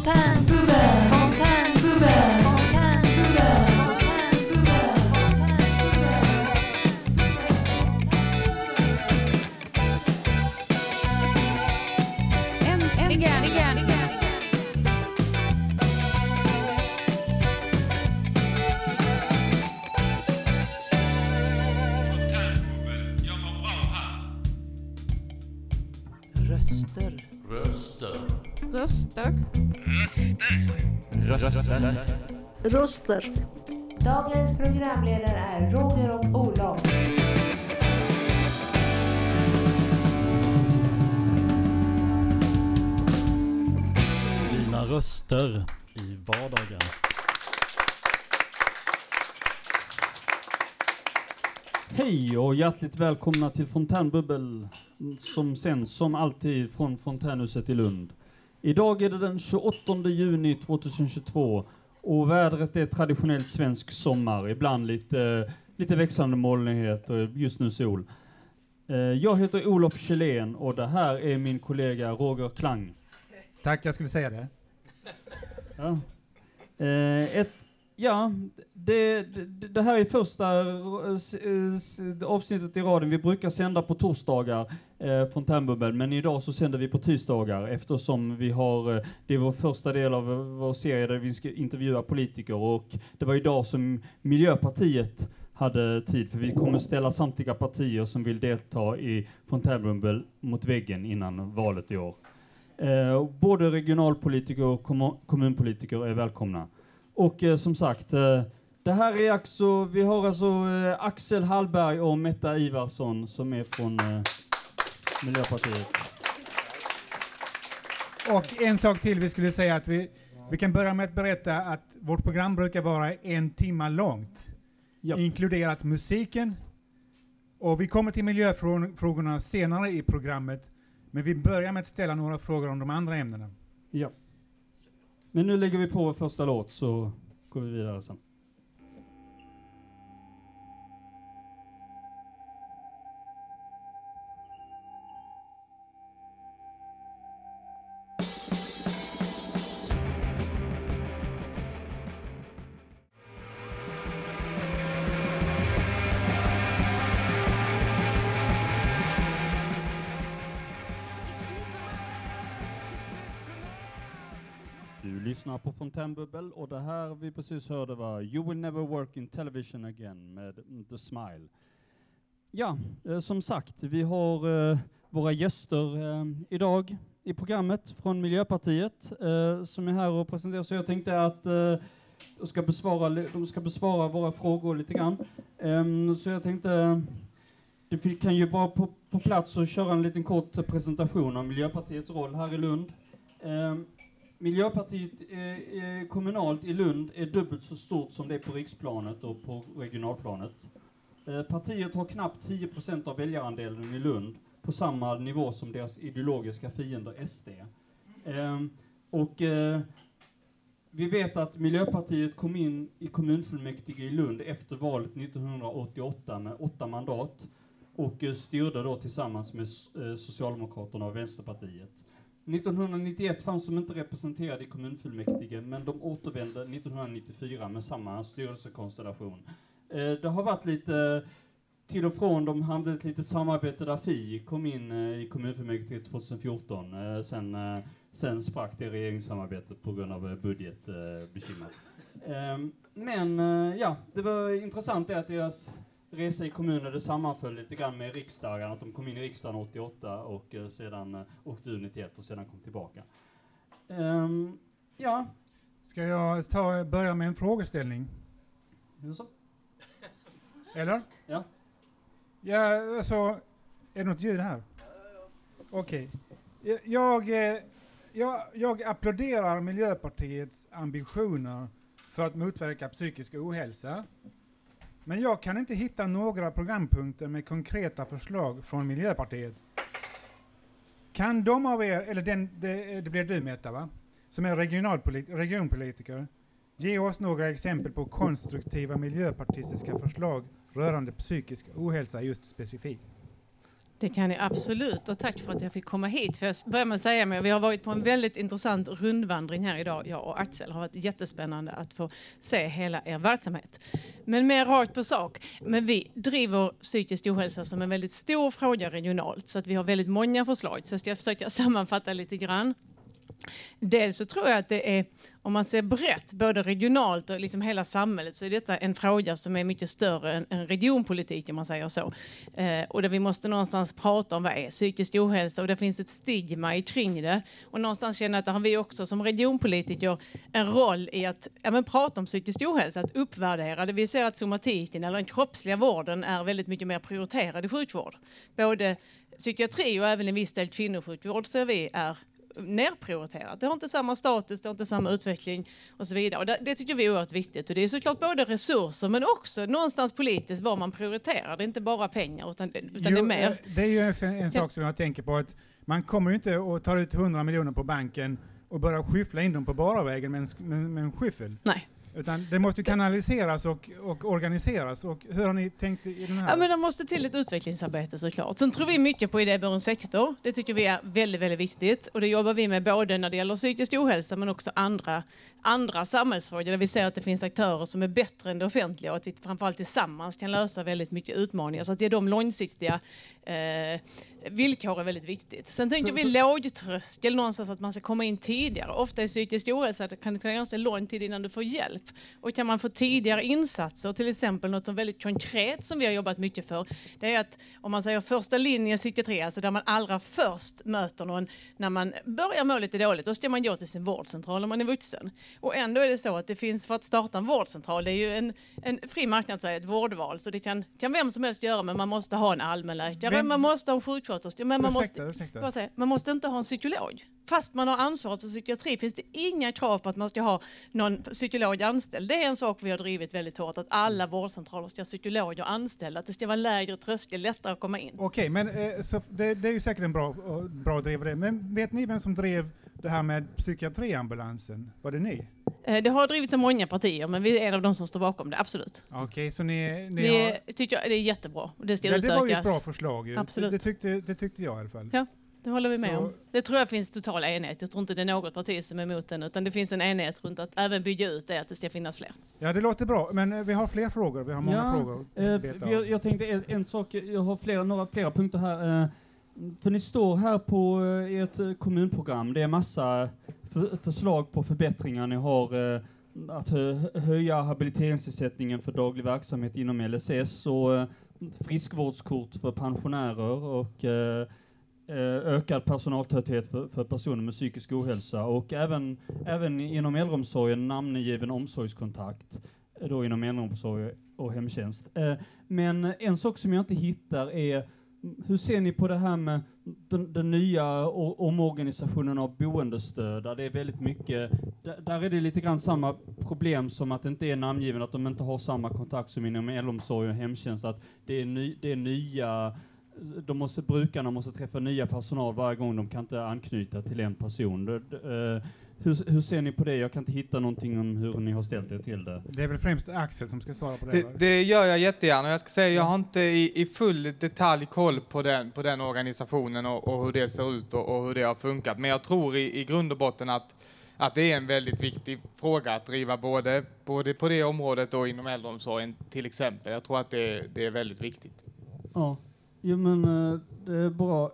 Fontänbubbel, fontänbubbel, här. Röster. Röster. Röster. Röster. Dagens programledare är Roger och Olof. Dina röster i vardagen. Hej och hjärtligt välkomna till Fontänbubbel som sänds som alltid från Fontänhuset i Lund. Idag är det den 28 juni 2022 och vädret är traditionellt svensk sommar, ibland lite, lite växande molnighet och just nu sol. Eh, Jag heter Olof Kjellén och det här är min kollega Roger Klang. Tack, jag skulle säga det. Ja. Eh, ett, ja, det, det, det här är första eh, avsnittet i raden. Vi brukar sända på torsdagar, eh, Fontänbubbel, men idag så sänder vi på tisdagar eftersom vi har, eh, det är vår första del av vår serie där vi ska intervjua politiker och det var idag som Miljöpartiet hade tid, för vi kommer ställa samtliga partier som vill delta i Fontänbubbel mot väggen innan valet i år. Eh, både regionalpolitiker och kom kommunpolitiker är välkomna. Och eh, som sagt, eh, det här är alltså, vi har alltså eh, Axel Hallberg och Metta Ivarsson som är från eh, Miljöpartiet. Och en sak till vi skulle säga att vi, vi kan börja med att berätta att vårt program brukar vara en timma långt, Ja. inkluderat musiken. Och vi kommer till miljöfrågorna senare i programmet, men vi börjar med att ställa några frågor om de andra ämnena. ja. Men nu lägger vi på första låt så går vi vidare sen. lyssnar på Fontänbubbel och det här vi precis hörde var You will never work in television again med The Smile. Ja, eh, som sagt, vi har eh, våra gäster eh, idag i programmet från Miljöpartiet eh, som är här och presenterar. Så jag tänkte att eh, de, ska besvara, de ska besvara våra frågor lite grann. Ehm, så jag tänkte det kan ju vara på, på plats och köra en liten kort presentation av Miljöpartiets roll här i Lund. Ehm, Miljöpartiet eh, eh, kommunalt i Lund är dubbelt så stort som det är på riksplanet och på regionalplanet. Eh, partiet har knappt 10% av väljarandelen i Lund, på samma nivå som deras ideologiska fiender SD. Eh, och eh, vi vet att Miljöpartiet kom in i kommunfullmäktige i Lund efter valet 1988 med åtta mandat och eh, styrde då tillsammans med eh, Socialdemokraterna och Vänsterpartiet. 1991 fanns de inte representerade i kommunfullmäktige, men de återvände 1994 med samma styrelsekonstellation. Eh, det har varit lite till och från, de hade ett litet samarbete där Fi kom in eh, i kommunfullmäktige 2014. Eh, sen, sen sprack det regeringssamarbetet på grund av budgetbekymmer. Ehm, men ja, det var intressant det att deras resa i kommunen det sammanföll lite grann med riksdagen, att de kom in i riksdagen 88 och eh, sedan eh, åkte ur 91 och sedan kom tillbaka. Ehm, ja, Ska jag ta, börja med en frågeställning? hur så? Eller? Ja. Ja, alltså, är det något ljud här? Okej. Jag, eh, jag, jag applåderar Miljöpartiets ambitioner för att motverka psykisk ohälsa. Men jag kan inte hitta några programpunkter med konkreta förslag från Miljöpartiet. Kan de av er, eller den, det, det blir du Meta va? Som är regionpolitiker, ge oss några exempel på konstruktiva miljöpartistiska förslag rörande psykisk ohälsa just specifikt. Det kan ni absolut och tack för att jag fick komma hit. För jag börjar med att säga att vi har varit på en väldigt intressant rundvandring här idag, jag och Axel. Det har varit jättespännande att få se hela er verksamhet. Men mer rakt på sak. Men vi driver psykisk ohälsa som en väldigt stor fråga regionalt så att vi har väldigt många förslag. Så jag ska försöka sammanfatta lite grann. Dels så tror jag att det är, om man ser brett, både regionalt och liksom hela samhället, så är detta en fråga som är mycket större än, än regionpolitik, om man säger så. Eh, och där vi måste någonstans prata om vad är psykisk ohälsa och det finns ett stigma kring det. Och någonstans känner jag att där har vi också som regionpolitiker en roll i att ja, men prata om psykisk ohälsa, att uppvärdera det. Vi ser att somatiken, eller den kroppsliga vården, är väldigt mycket mer prioriterad i sjukvård. Både psykiatri och även i viss del kvinnosjukvård ser vi är nerprioriterat. Det har inte samma status, det har inte samma utveckling och så vidare. Och det, det tycker vi är oerhört viktigt. Och det är såklart både resurser men också någonstans politiskt vad man prioriterar. Det är inte bara pengar utan, utan det är Jo, mer. eh, Det är ju en, en sak som jag tänker på, att man kommer ju inte och tar ut 100 miljoner på banken och börjar skyffla in dem på bara vägen med en, med, med en skyffel. Nej. Utan det måste kanaliseras och, och organiseras. Och hur har ni tänkt i den här? Ja, men det måste till ett utvecklingsarbete såklart. Sen tror vi mycket på idéburen sektor. Det tycker vi är väldigt, väldigt viktigt. Och det jobbar vi med både när det gäller psykisk ohälsa men också andra, andra samhällsfrågor där vi ser att det finns aktörer som är bättre än det offentliga och att vi framförallt tillsammans kan lösa väldigt mycket utmaningar. Så att ge de långsiktiga eh, villkor är väldigt viktigt. Sen tänker Så- vi så- lågtröskel någonstans att man ska komma in tidigare. Ofta i psykisk ohälsa det kan det ta ganska lång tid innan du får hjälp. Och kan man få tidigare insatser, till exempel något som väldigt konkret som vi har jobbat mycket för, det är att om man säger första linjen psykiatri, alltså där man allra först möter någon när man börjar må lite dåligt, då ska man gå till sin vårdcentral om man är vuxen. Och ändå är det så att det finns, för att starta en vårdcentral, det är ju en, en fri marknad, ett vårdval, så det kan, kan vem som helst göra, men man måste ha en allmänläkare, Vem- man måste ha en sjuksköterska, men man ursäkta, måste, ursäkta. säger, man måste inte ha en psykolog. Fast man har ansvaret för psykiatri finns det inga krav på att man ska ha någon psykolog anställd. Det är en sak vi har drivit väldigt hårt, att alla vårdcentraler ska ha psykologer anställda, att det ska vara lägre tröskel, lättare att komma in. Okej, men eh, så det, det är ju säkert en bra, bra att driva det. Men vet ni vem som drev det här med psykiatriambulansen? Var det ni? Eh, Det har drivits av många partier, men vi är en av de som står bakom det, absolut. Okej, så ni, ni Vi har... tycker det är jättebra det ska Ja, det var ju ett utökas. bra förslag. ju. Absolut. Det, det, tyckte, det tyckte jag i alla fall. Ja. Det håller vi med Så- om. Det tror jag finns total enighet. Jag tror inte det är något parti som är emot den, utan det finns en enighet runt att även bygga ut det, att det ska finnas fler. Ja, det låter bra. Men eh, vi har fler frågor. Vi har många Ja, frågor Eh, jag, jag tänkte en, en sak, jag har flera, några flera punkter här. Eh, för ni står här på eh, ert eh, kommunprogram, det är massa för, förslag på förbättringar. Ni har eh, att hö, höja habiliteringsersättningen för daglig verksamhet inom LSS och eh, friskvårdskort för pensionärer och eh, eh, ökad personaltäthet för, för personer med psykisk ohälsa och även, även inom äldreomsorgen namngiven omsorgskontakt då inom äldreomsorg och hemtjänst. Men en sak som jag inte hittar är hur ser ni på det här med den, den nya omorganisationen av boendestöd? Där det är väldigt mycket, där, där är det lite grann samma problem som att det inte är namngiven, att de inte har samma kontakt som inom äldreomsorg och hemtjänst, att det är, ny, det är nya de måste, brukarna måste träffa nya personal varje gång, de kan inte anknyta till en person. Det, det, eh, hur, hur ser ni på det? Jag kan inte hitta någonting om hur ni har ställt er till det. Det är väl främst Axel som ska svara på det. Det, det gör jag jättegärna. Jag ska säga, jag har inte i, i full detalj koll på den, på den organisationen och, och hur det ser ut och, och hur det har funkat. Men jag tror i, i grund och botten att, att det är en väldigt viktig fråga att driva både, både på det området och inom äldreomsorgen till exempel. Jag tror att det, det är väldigt viktigt. Ja, jo, men eh, det är bra.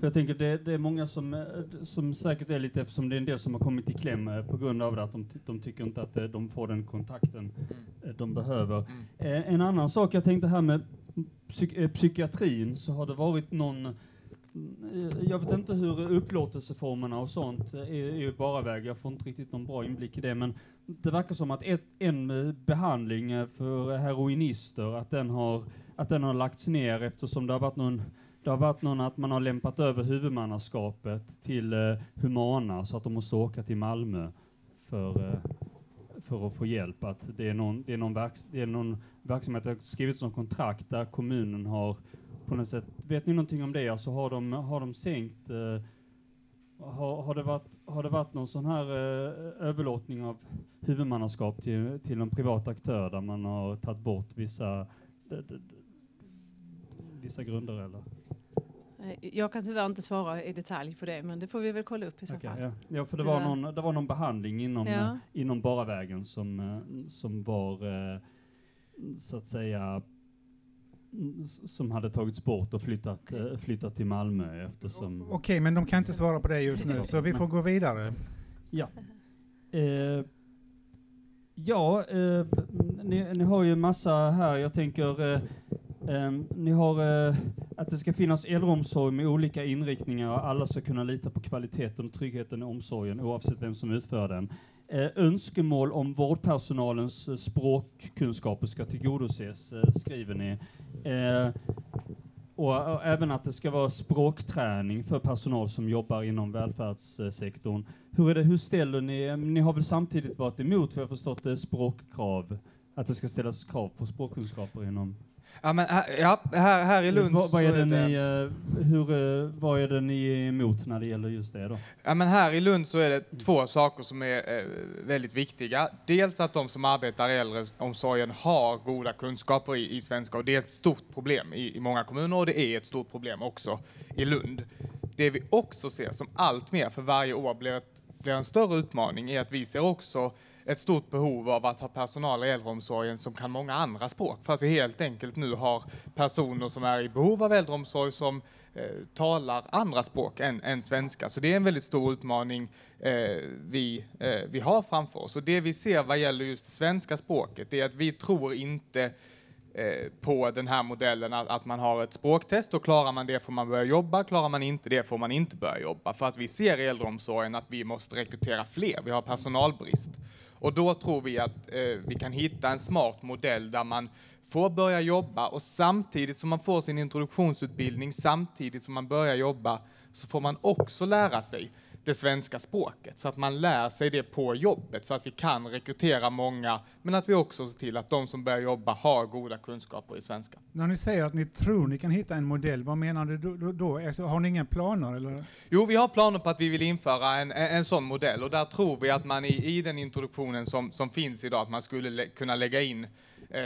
För jag tänker det, det är många som, eh, som säkert är lite, eftersom det är en del som har kommit i kläm eh, på grund av det, att de, de tycker inte att eh, de får den kontakten eh, de behöver. Eh, en annan sak jag tänkte här med psyk psykiatrin, så har det varit någon jag vet inte hur upplåtelseformerna och sånt är, är bara väg. Jag får inte riktigt någon bra inblick i det, men det verkar som att ett, en eh, behandling eh, för heroinister, att den har, att den har lagts ner eftersom det har varit någon det har varit någon att man har lämpat över huvudmannaskapet till eh, Humana så att de måste åka till Malmö för, eh, för att få hjälp. Att det är någon, det är någon, verks, det är någon verksamhet, det har skrivits någon kontrakt där kommunen har på något sätt, vet ni någonting om det? Alltså har de, har de sänkt eh, har, har, det varit, har det varit någon sån här eh, överlåtning av huvudmannaskap till, till en privat aktör där man har tagit bort vissa, d, d, d, vissa grunder eller? Jag kan tyvärr inte svara i detalj på det, men det får vi väl kolla upp i så Okej, fall. ja. ja, för det var, någon, det var någon behandling inom, Ja. eh, inom Baravägen som, eh, som var eh, så att säga som hade tagits bort och flyttat, eh, flyttat till Malmö eftersom... Okej, men de kan inte svara på det just nu, så vi får gå vidare. Ja. Eh, ja, eh, ni, ni har ju massa här. Jag tänker, eh, ni har eh, att det ska finnas äldreomsorg med olika inriktningar och alla ska kunna lita på kvaliteten och tryggheten i omsorgen oavsett vem som utför den. Eh, önskemål om vårdpersonalens eh, språkkunskaper ska tillgodoses, eh, skriver ni. Eh, och, och även att det ska vara språkträning för personal som jobbar inom välfärdssektorn. Hur, är det, hur ställer ni, eh, ni har väl samtidigt varit emot, för jag har förstått det, språkkrav, att det ska ställas krav på språkkunskaper inom... Ja, men här, ja, här, här i Lund vad, vad är det ni, eh, hur, eh, vad är det ni är emot när det gäller just det då? Ja, men här i Lund så är det två saker som är eh, väldigt viktiga. Dels att de som arbetar i äldreomsorgen har goda kunskaper i, i svenska och det är ett stort problem i, i många kommuner och det är ett stort problem också i Lund. Det vi också ser som allt mer för varje år blir, ett, blir en större utmaning är att vi ser också ett stort behov av att ha personal i äldreomsorgen som kan många andra språk för att vi helt enkelt nu har personer som är i behov av äldreomsorg som eh, talar andra språk än, än svenska. Så det är en väldigt stor utmaning eh, vi, eh, vi har framför oss. Och det vi ser vad gäller just det svenska språket är att vi tror inte eh, Eh, på den här modellen att, att man har ett språktest och klarar man det får man börja jobba, klarar man inte det får man inte börja jobba. För att vi ser i äldreomsorgen att vi måste rekrytera fler, vi har personalbrist. Och då tror vi att eh, vi kan hitta en smart modell där man får börja jobba och samtidigt som man får sin introduktionsutbildning, samtidigt som man börjar jobba, så får man också lära sig det svenska språket så att man lär sig det på jobbet så att vi kan rekrytera många, men att vi också ser till att de som börjar jobba har goda kunskaper i svenska. När ni säger att ni tror ni kan hitta en modell, vad menar ni då? Alltså, har ni inga planer? Eller? Jo, vi har planer på att vi vill införa en, en, en sån modell och där tror vi att man i, i den introduktionen som, som finns idag, att man skulle lä kunna lägga in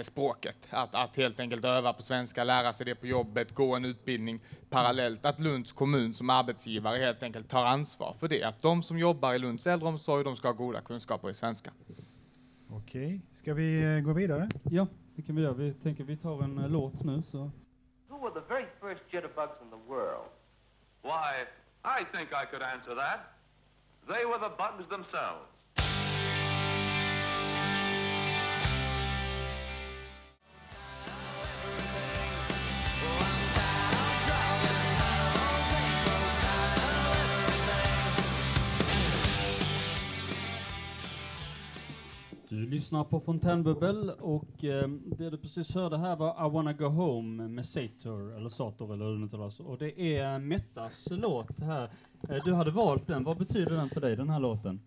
språket. Att, att helt enkelt öva på svenska, lära sig det på jobbet, gå en utbildning parallellt. Att Lunds kommun som arbetsgivare helt enkelt tar ansvar för det. Att de som jobbar i Lunds äldreomsorg, de ska ha goda kunskaper i svenska. Okej, ska vi eh, gå vidare? Ja, det kan vi göra. Vi tänker vi tar en eh, låt nu så. Who were the very first jitterbugs in the world? Why, I think I could answer that. They were the bugs themselves. Du lyssnar på Fontänbubbel och eh, det du precis hörde här var I wanna go home med Sator, eller Sator eller hur det uttalas. Och det är Mettas låt här. Eh, du hade valt den. Vad betyder den för dig, den här låten?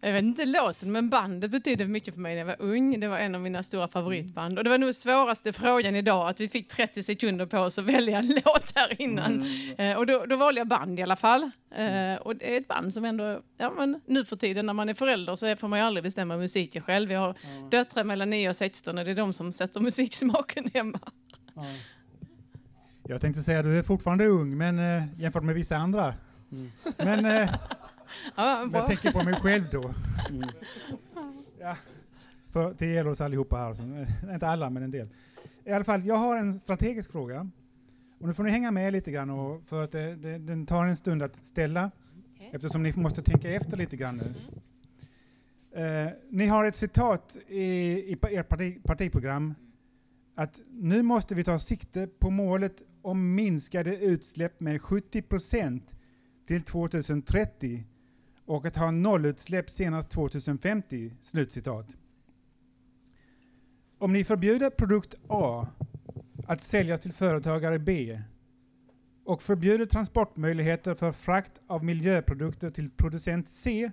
Jag vet inte låten, men bandet betydde mycket för mig när jag var ung. Det var en av mina stora favoritband. Och det var nog svåraste frågan idag, att vi fick 30 sekunder på oss att välja en låt här innan. Eh, och då, då valde jag band i alla fall. Eh, och det är ett band som ändå, ja men nu för tiden när man är förälder så får man ju aldrig bestämma musiken själv. Jag har döttrar mellan 9 och 16 och det är de som sätter musiksmaken hemma. Jag tänkte säga att du är fortfarande ung, men eh, jämfört med vissa andra. Men eh, Ja, jag tänker på mig själv då. Ja, för, till er oss allihopa här, som, eh, inte alla men en del. I alla fall, jag har en strategisk fråga. Och nu får ni hänga med lite grann, och, för att det, det, den tar en stund att ställa, Okej. eftersom ni måste tänka efter lite grann nu. Eh, ni har ett citat i, i ert parti, partiprogram, att nu måste vi ta sikte på målet om minskade utsläpp med 70 procent till 2030 och att ha nollutsläpp senast 2050. Slutcitat. Om ni förbjuder produkt A att säljas till företagare B och förbjuder transportmöjligheter för frakt av miljöprodukter till producent C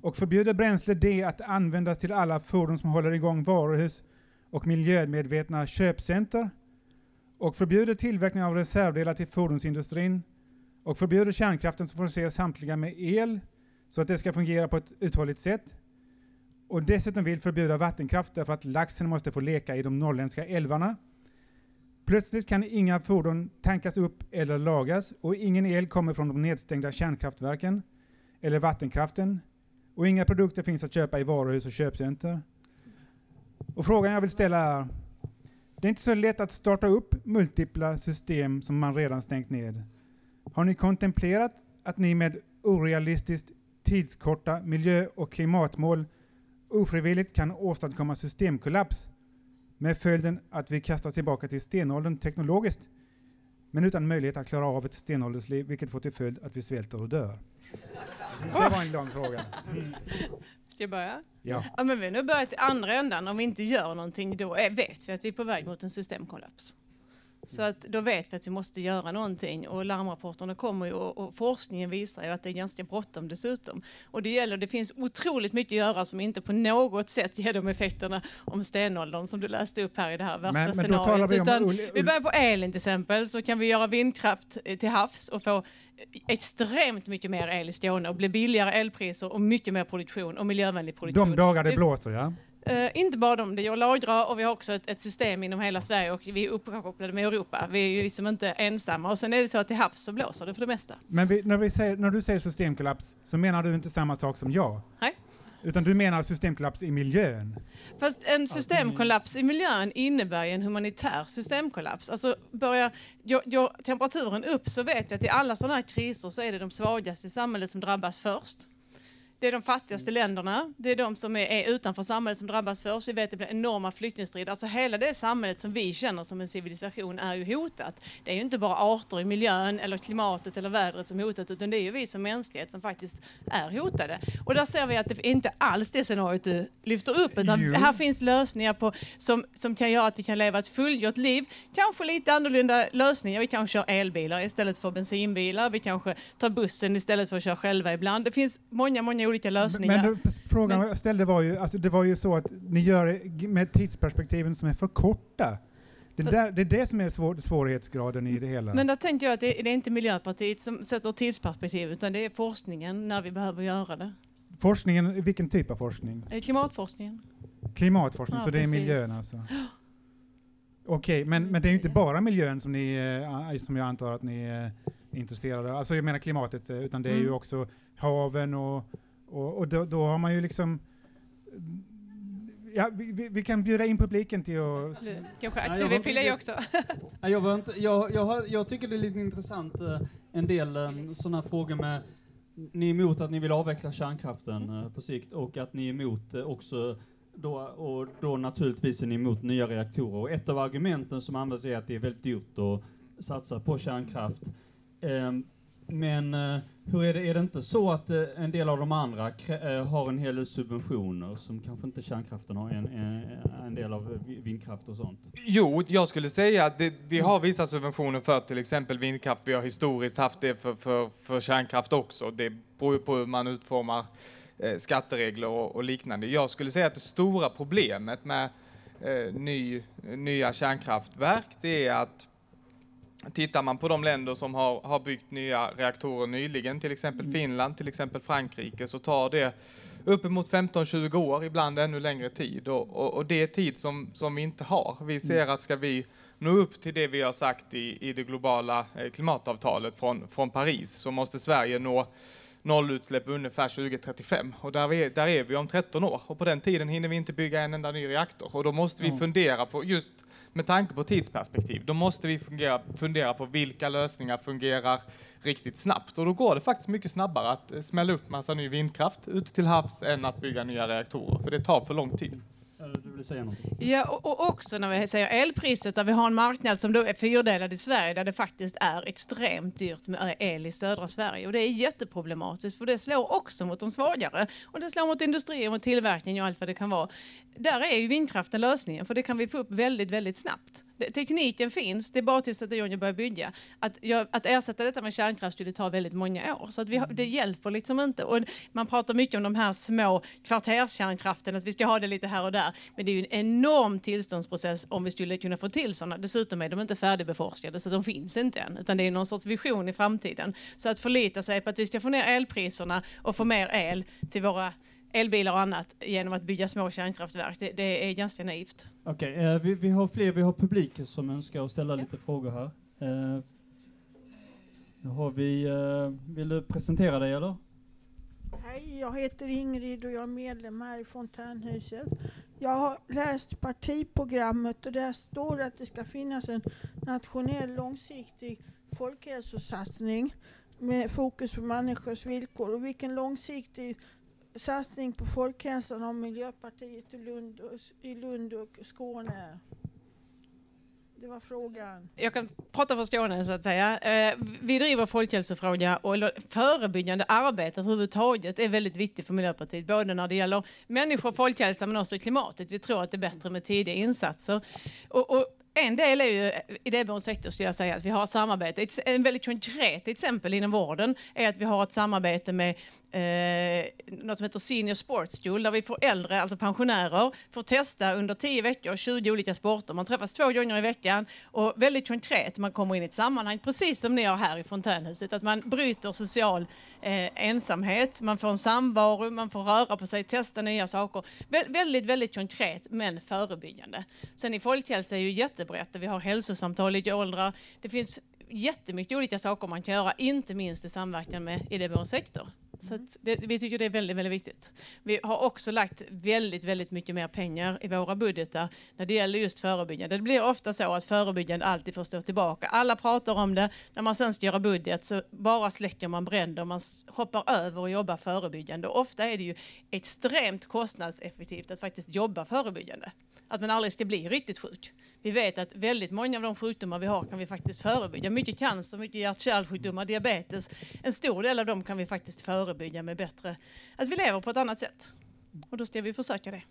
och förbjuder bränsle D att användas till alla fordon som håller igång varuhus och miljömedvetna köpcenter och förbjuder tillverkning av reservdelar till fordonsindustrin och förbjuder kärnkraften som förser samtliga med el så att det ska fungera på ett uthålligt sätt och dessutom vill förbjuda vattenkraft därför att laxen måste få leka i de norrländska älvarna. Plötsligt kan inga fordon tankas upp eller lagas och ingen el kommer från de nedstängda kärnkraftverken eller vattenkraften och inga produkter finns att köpa i varuhus och köpcenter. Och frågan jag vill ställa är, det är inte så lätt att starta upp multipla system som man redan stängt ned. Har ni kontemplerat att ni med orealistiskt tidskorta miljö och klimatmål ofrivilligt kan åstadkomma systemkollaps med följden att vi kastas tillbaka till stenåldern teknologiskt, men utan möjlighet att klara av ett stenåldersliv, vilket får till följd att vi svälter och dör. Det var en lång fråga. Ska jag börja? Ja. Ja, men vi har nu börjat i andra ändan. Om vi inte gör någonting, då är, vet vi att vi är på väg mot en systemkollaps. Så att då vet vi att vi måste göra någonting och larmrapporterna kommer ju och, och forskningen visar ju att det är ganska bråttom dessutom. Och det gäller, det finns otroligt mycket att göra som inte på något sätt ger de effekterna om stenåldern som du läste upp här i det här värsta Men- scenariot. vi Utan vi börjar på elen till exempel så kan vi göra vindkraft eh, till havs och få extremt mycket mer el i Skåne och bli billigare elpriser och mycket mer produktion och miljövänlig produktion. De dagar Det- blåser, ja. Eh, inte bara de, det gör lagra och vi har också ett, ett system inom hela Sverige och vi är uppkopplade med Europa. Vi är ju liksom inte ensamma och sen är det så att till havs så blåser det för det mesta. Men vi, när, vi säger, när du säger systemkollaps så menar du inte samma sak som jag. Nej. Utan du menar systemkollaps i miljön. Fast en systemkollaps i miljön innebär ju en humanitär systemkollaps. Alltså börjar går, går temperaturen upp så vet vi att i alla sådana här kriser så är det de svagaste i samhället som drabbas först. Det är de fattigaste länderna, det är de som är, är utanför samhället som drabbas först. Vi vet att det blir enorma flyktingstrider. Alltså hela det samhället som vi känner som en civilisation är ju hotat. Det är ju inte bara arter i miljön eller klimatet eller vädret som är hotat utan det är ju vi som mänsklighet som faktiskt är hotade. Och där ser vi att det inte alls det scenariot du lyfter upp utan Jo. här finns lösningar på, som, som kan göra att vi kan leva ett fullgott liv. Kanske lite annorlunda lösningar. Vi kanske kör elbilar istället för bensinbilar. Vi kanske tar bussen istället för att köra själva ibland. Det finns många, många olika lösningar. Men frågan jag ställde var ju, alltså det var ju så att ni gör det med tidsperspektiven som är för korta. Det, där, det är det som är svår, svårighetsgraden i det hela. Men där tänker jag att det, det är inte Miljöpartiet som sätter tidsperspektiv utan det är forskningen när vi behöver göra det. Forskningen, vilken typ av forskning? Eh, Klimatforskningen. Klimatforskning, Ja, så det är precis. miljön alltså? Okej, men, men det är ju inte bara miljön som, ni, eh, som jag antar att ni är intresserade av, alltså jag menar klimatet, eh, utan det är ju Mm. också haven och, och, och då, då har man ju liksom Ja, vi, vi, vi kan bjuda in publiken till att... Du, kanske Axel vill fylla i också. Nej, jag, inte, jag, jag, har, jag tycker det är lite intressant, eh, en del eh, sådana frågor med, ni är emot att ni vill avveckla kärnkraften eh, på sikt och att ni är emot eh, också då, och då naturligtvis är ni emot nya reaktorer. Och ett av argumenten som används är att det är väldigt dyrt att satsa på kärnkraft. Ehm, men eh, hur är det, är det inte så att eh, en del av de andra krä- eh, har en hel del subventioner som kanske inte kärnkraften har, en, en, en del av eh, vindkraft och sånt? Jo, jag skulle säga att det, vi har vissa subventioner för till exempel vindkraft. Vi har historiskt haft det för, för, för kärnkraft också. Det beror ju på hur man utformar eh, skatteregler och, och liknande. Jag skulle säga att det stora problemet med eh, ny, nya kärnkraftverk, det är att Tittar man på de länder som har, har byggt nya reaktorer nyligen, till exempel Finland, till exempel Frankrike, så tar det uppemot 15-20 år, ibland ännu längre tid. Och, och, och det är tid som, som vi inte har. Vi ser att ska vi nå upp till det vi har sagt i, i det globala eh, klimatavtalet från, från Paris så måste Sverige nå nollutsläpp ungefär 2035 och där, vi, där är vi om 13 år. Och på den tiden hinner vi inte bygga en enda ny reaktor. Och då måste vi fundera på just med tanke på tidsperspektiv, då måste vi fungera, fundera på vilka lösningar fungerar riktigt snabbt. Och då går det faktiskt mycket snabbare att eh, smälla upp massa ny vindkraft ute till havs än att bygga nya reaktorer. För det tar för lång tid. Vill säga något? Ja, och, och också när vi säger elpriset, där vi har en marknad som då är fyrdelad i Sverige, där det faktiskt är extremt dyrt med el i södra Sverige. Och det är jätteproblematiskt, för det slår också mot de svagare. Och det slår mot industrier, mot tillverkning och allt vad det kan vara. Där är ju vindkraften lösningen, för det kan vi få upp väldigt, väldigt snabbt. Det, tekniken finns, det är bara till att sätta igång och börja bygga. Att, gö- att ersätta detta med kärnkraft skulle ta väldigt många år, så att vi det hjälper liksom inte. Och man pratar mycket om de här små kvarterskärnkraften, att vi ska ha det lite här och där. Men det är ju en enorm tillståndsprocess om vi skulle kunna få till sådana. Dessutom är de inte färdigbeforskade, så de finns inte än, utan det är någon sorts vision i framtiden. Så att förlita sig på att vi ska få ner elpriserna och få mer el till våra elbilar och annat genom att bygga små kärnkraftverk, det, det är ganska naivt. Okej, eh, vi, vi har fler, vi har publiken som önskar att ställa lite frågor här. Eh, nu har vi, eh, vill du presentera dig eller? Hej, jag heter Ingrid och jag är medlem här i Fontänhuset. Jag har läst partiprogrammet och där står att det ska finnas en nationell långsiktig folkhälsosatsning med fokus på människors villkor. Och vilken långsiktig satsning på folkhälsan av Miljöpartiet i Lund och, i Lund och Skåne? Det var frågan. Jag kan prata för Skåne så att säga. Eh, vi driver folkhälsofråga och förebyggande arbete överhuvudtaget är väldigt viktigt för Miljöpartiet, både när det gäller människor folkhälsa men också klimatet. Vi tror att det är bättre med tidiga insatser. Och, och en del är ju idéburen sektor skulle jag säga att vi har ett samarbete. Ett, en väldigt konkret exempel inom vården är att vi har ett samarbete med eh, något som heter Senior Sports School där vi får äldre, alltså pensionärer, får testa under 10 veckor 20 olika sporter. Man träffas två gånger i veckan och väldigt konkret, man kommer in i ett sammanhang precis som ni har här i Fontänhuset, att man bryter social eh, ensamhet, man får en samvaro, man får röra på sig, testa nya saker. Vä väldigt, väldigt konkret men förebyggande. Sen i folkhälsa är ju jättebrett, vi har hälsosamtal i åldrar, det finns jättemycket olika saker man kan göra, inte minst i samverkan med idéburen sektor. Så att det, vi tycker det är väldigt, väldigt viktigt. Vi har också lagt väldigt, väldigt mycket mer pengar i våra budgetar när det gäller just förebyggande. Det blir ofta så att förebyggande alltid får stå tillbaka. Alla pratar om det. När man sen ska göra budget så bara släcker man bränder. Man hoppar över och jobbar förebyggande. Och ofta är det ju extremt kostnadseffektivt att faktiskt jobba förebyggande. Att man aldrig ska bli riktigt sjuk. Vi vet att väldigt många av de sjukdomar vi har kan vi faktiskt förebygga. Mycket cancer, mycket hjärt-kärlsjukdomar, diabetes. En stor del av dem kan vi faktiskt förebygga med bättre, att vi lever på ett annat sätt. Och då ska vi försöka det.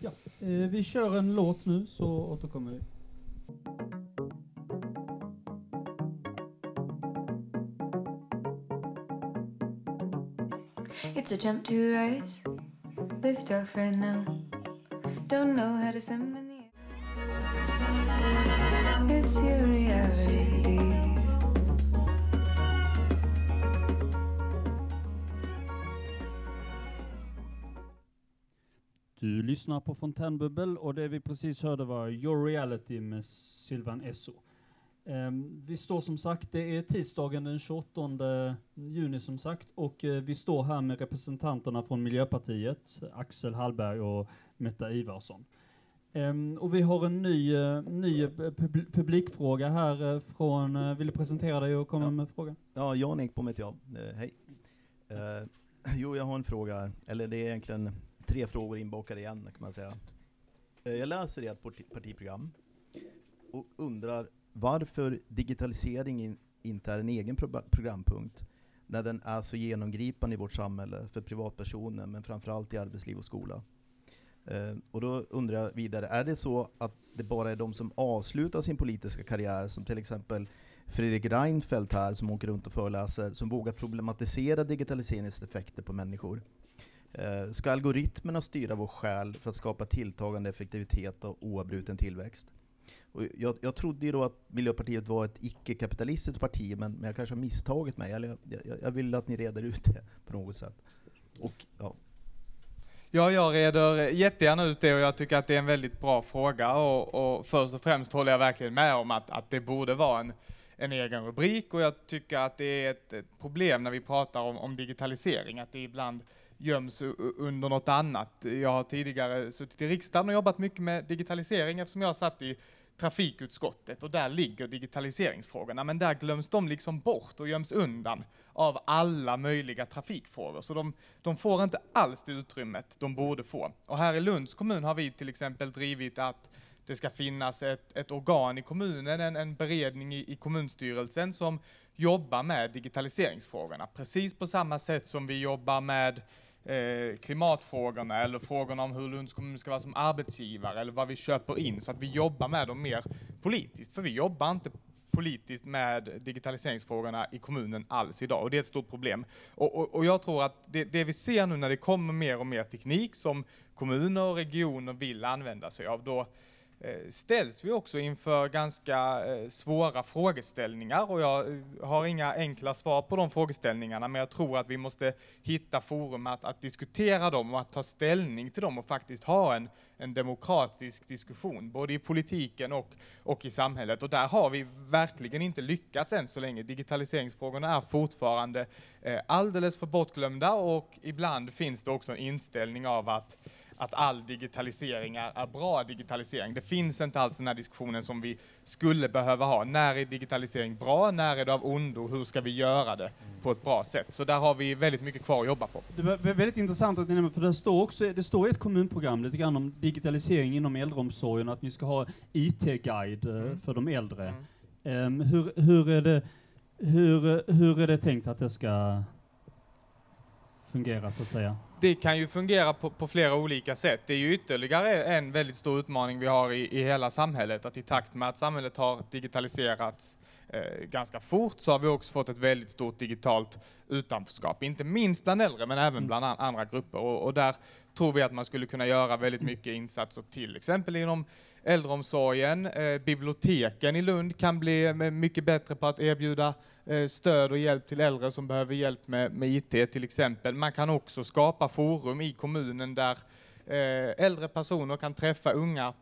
Ja, eh, vi kör en låt nu så återkommer vi. It's a jump to rise, lift off right now. Don't know how to swim in the. It's your reality. Du lyssnar på Fontänbubbel och det vi precis hörde var Your Reality med Sylvan Esso. Ehm, vi står som sagt, det är tisdagen den 28 juni som sagt och eh, vi står här med representanterna från Miljöpartiet, Axel Hallberg och Metta Ivarsson. Ehm, och vi har en ny, eh, ny eh, pub- publikfråga här från, vill du presentera dig och komma med frågan? Ja, Jan Ekbom heter jag. Eh, hej. Eh, jo, jag har en fråga här. Eller det är egentligen tre frågor inbakade i en kan man säga. Eh, jag läser ert parti- partiprogram och undrar varför digitaliseringen inte är en egen pro- programpunkt när den är så genomgripande i vårt samhälle för privatpersoner men framförallt i arbetsliv och skola. Eh, och då undrar jag vidare, är det så att det bara är de som avslutar sin politiska karriär, som till exempel Fredrik Reinfeldt här, som åker runt och föreläser, som vågar problematisera digitaliseringens effekter på människor? Eh, ska algoritmerna styra vår själ för att skapa tilltagande effektivitet och oavbruten tillväxt? Och jag, jag trodde ju då att Miljöpartiet var ett icke-kapitalistiskt parti, men, men jag kanske har misstagit mig. Eller jag, jag, jag vill att ni reder ut det på något sätt. Och, ja. Ja, jag reder jättegärna ut det och jag tycker att det är en väldigt bra fråga och, och först och främst håller jag verkligen med om att, att det borde vara en, en egen rubrik och jag tycker att det är ett, ett problem när vi pratar om, om digitalisering, att det ibland göms under något annat. Jag har tidigare suttit i riksdagen och jobbat mycket med digitalisering eftersom jag satt i trafikutskottet och där ligger digitaliseringsfrågorna, men där glöms de liksom bort och göms undan av alla möjliga trafikfrågor, så de, de får inte alls det utrymmet de borde få. Och här i Lunds kommun har vi till exempel drivit att det ska finnas ett, ett organ i kommunen, en, en beredning i, i kommunstyrelsen som jobbar med digitaliseringsfrågorna, precis på samma sätt som vi jobbar med eh, klimatfrågorna eller frågorna om hur Lunds kommun ska vara som arbetsgivare eller vad vi köper in så att vi jobbar med dem mer politiskt. För vi jobbar inte politiskt med digitaliseringsfrågorna i kommunen alls idag och det är ett stort problem. Och, och, och jag tror att det, det vi ser nu när det kommer mer och mer teknik som kommuner och regioner vill använda sig av, då eh, Eh, ställs vi också inför ganska eh, svåra frågeställningar och jag eh, har inga enkla svar på de frågeställningarna men jag tror att vi måste hitta forum att, att diskutera dem och att ta ställning till dem och faktiskt ha en, en demokratisk diskussion både i politiken och, och i samhället och där har vi verkligen inte lyckats än så länge. Digitaliseringsfrågorna är fortfarande alldeles för bortglömda och ibland finns det också en inställning av att att all digitalisering är, är bra digitalisering. Det finns inte alls den här diskussionen som vi skulle behöva ha. När är digitalisering bra? När är det av ondo? Hur ska vi göra det på ett bra sätt? Så där har vi väldigt mycket kvar att jobba på. Det var vä- väldigt intressant att ni nämner, för det står också, det står i ett kommunprogram lite grann om digitalisering inom äldreomsorgen, att ni ska ha IT-guide eh, Mm. för de äldre. Ehm, hur, hur, är det, hur, hur är det tänkt att det ska fungera så att säga? Det kan ju fungera på, på flera olika sätt. Det är ju ytterligare en väldigt stor utmaning vi har i, i hela samhället, att i takt med att samhället har digitaliserats eh, ganska fort så har vi också fått ett väldigt stort digitalt utanförskap, inte minst bland äldre men även bland an- andra grupper. Och, och där tror vi att man skulle kunna göra väldigt mycket insatser till exempel inom äldreomsorgen. Eh, biblioteken i Lund kan bli eh, mycket bättre på att erbjuda eh, stöd och hjälp till äldre som behöver hjälp med, med IT till exempel. Man kan också skapa forum i kommunen där eh, äldre personer kan träffa unga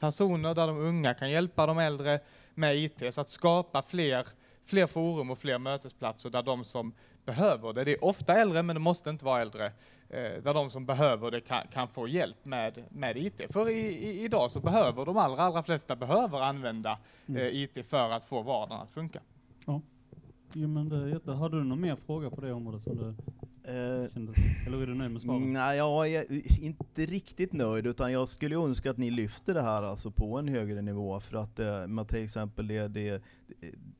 personer, där de unga kan hjälpa de äldre med IT. Så att skapa fler, fler forum och fler mötesplatser där de som behöver det, det är ofta äldre men det måste inte vara äldre, eh, där de som behöver det kan, kan få hjälp med, med IT. För i, i, idag så behöver de allra, allra flesta behöver använda Mm. eh, IT för att få vardagen att funka. Ja. Jo, men det är jätte... Har du någon mer fråga på det området som du kände? Eller är du nöjd med svaret? Nej, jag är inte riktigt nöjd, utan jag skulle önska att ni lyfter det här alltså på en högre nivå, för att eh, till exempel det, det,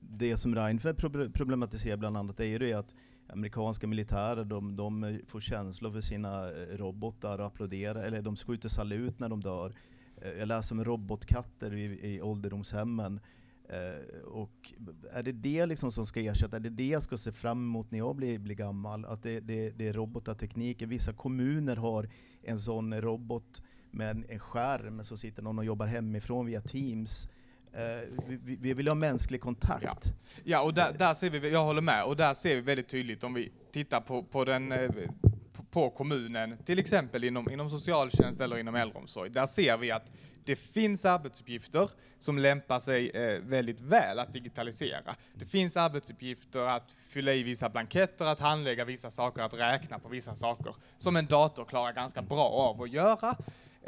det som Reinfeldt proble- problematiserar bland annat är ju det att amerikanska militärer, de, de får känslor för sina eh, robotar och applåderar, eller de skjuter salut när de dör. Eh, Jag läser om robotkatter i, i ålderdomshemmen. Eh, och är det det liksom som ska ersätta? Är det det jag ska se fram emot när jag blir, blir gammal? Att det, det, det är robotatekniken. Vissa kommuner har en sån robot med en, en skärm, så sitter någon och jobbar hemifrån via Teams. Eh, vi, vi- vill ha mänsklig kontakt. Ja, och där, där ser vi, jag håller med, och där ser vi väldigt tydligt om vi tittar på, på, den, eh, på, kommunen, till exempel inom, inom socialtjänst eller inom äldreomsorg, där ser vi att det finns arbetsuppgifter som lämpar sig eh, väldigt väl att digitalisera. Det finns arbetsuppgifter att fylla i vissa blanketter, att handlägga vissa saker, att räkna på vissa saker, som en dator klarar ganska bra av att göra.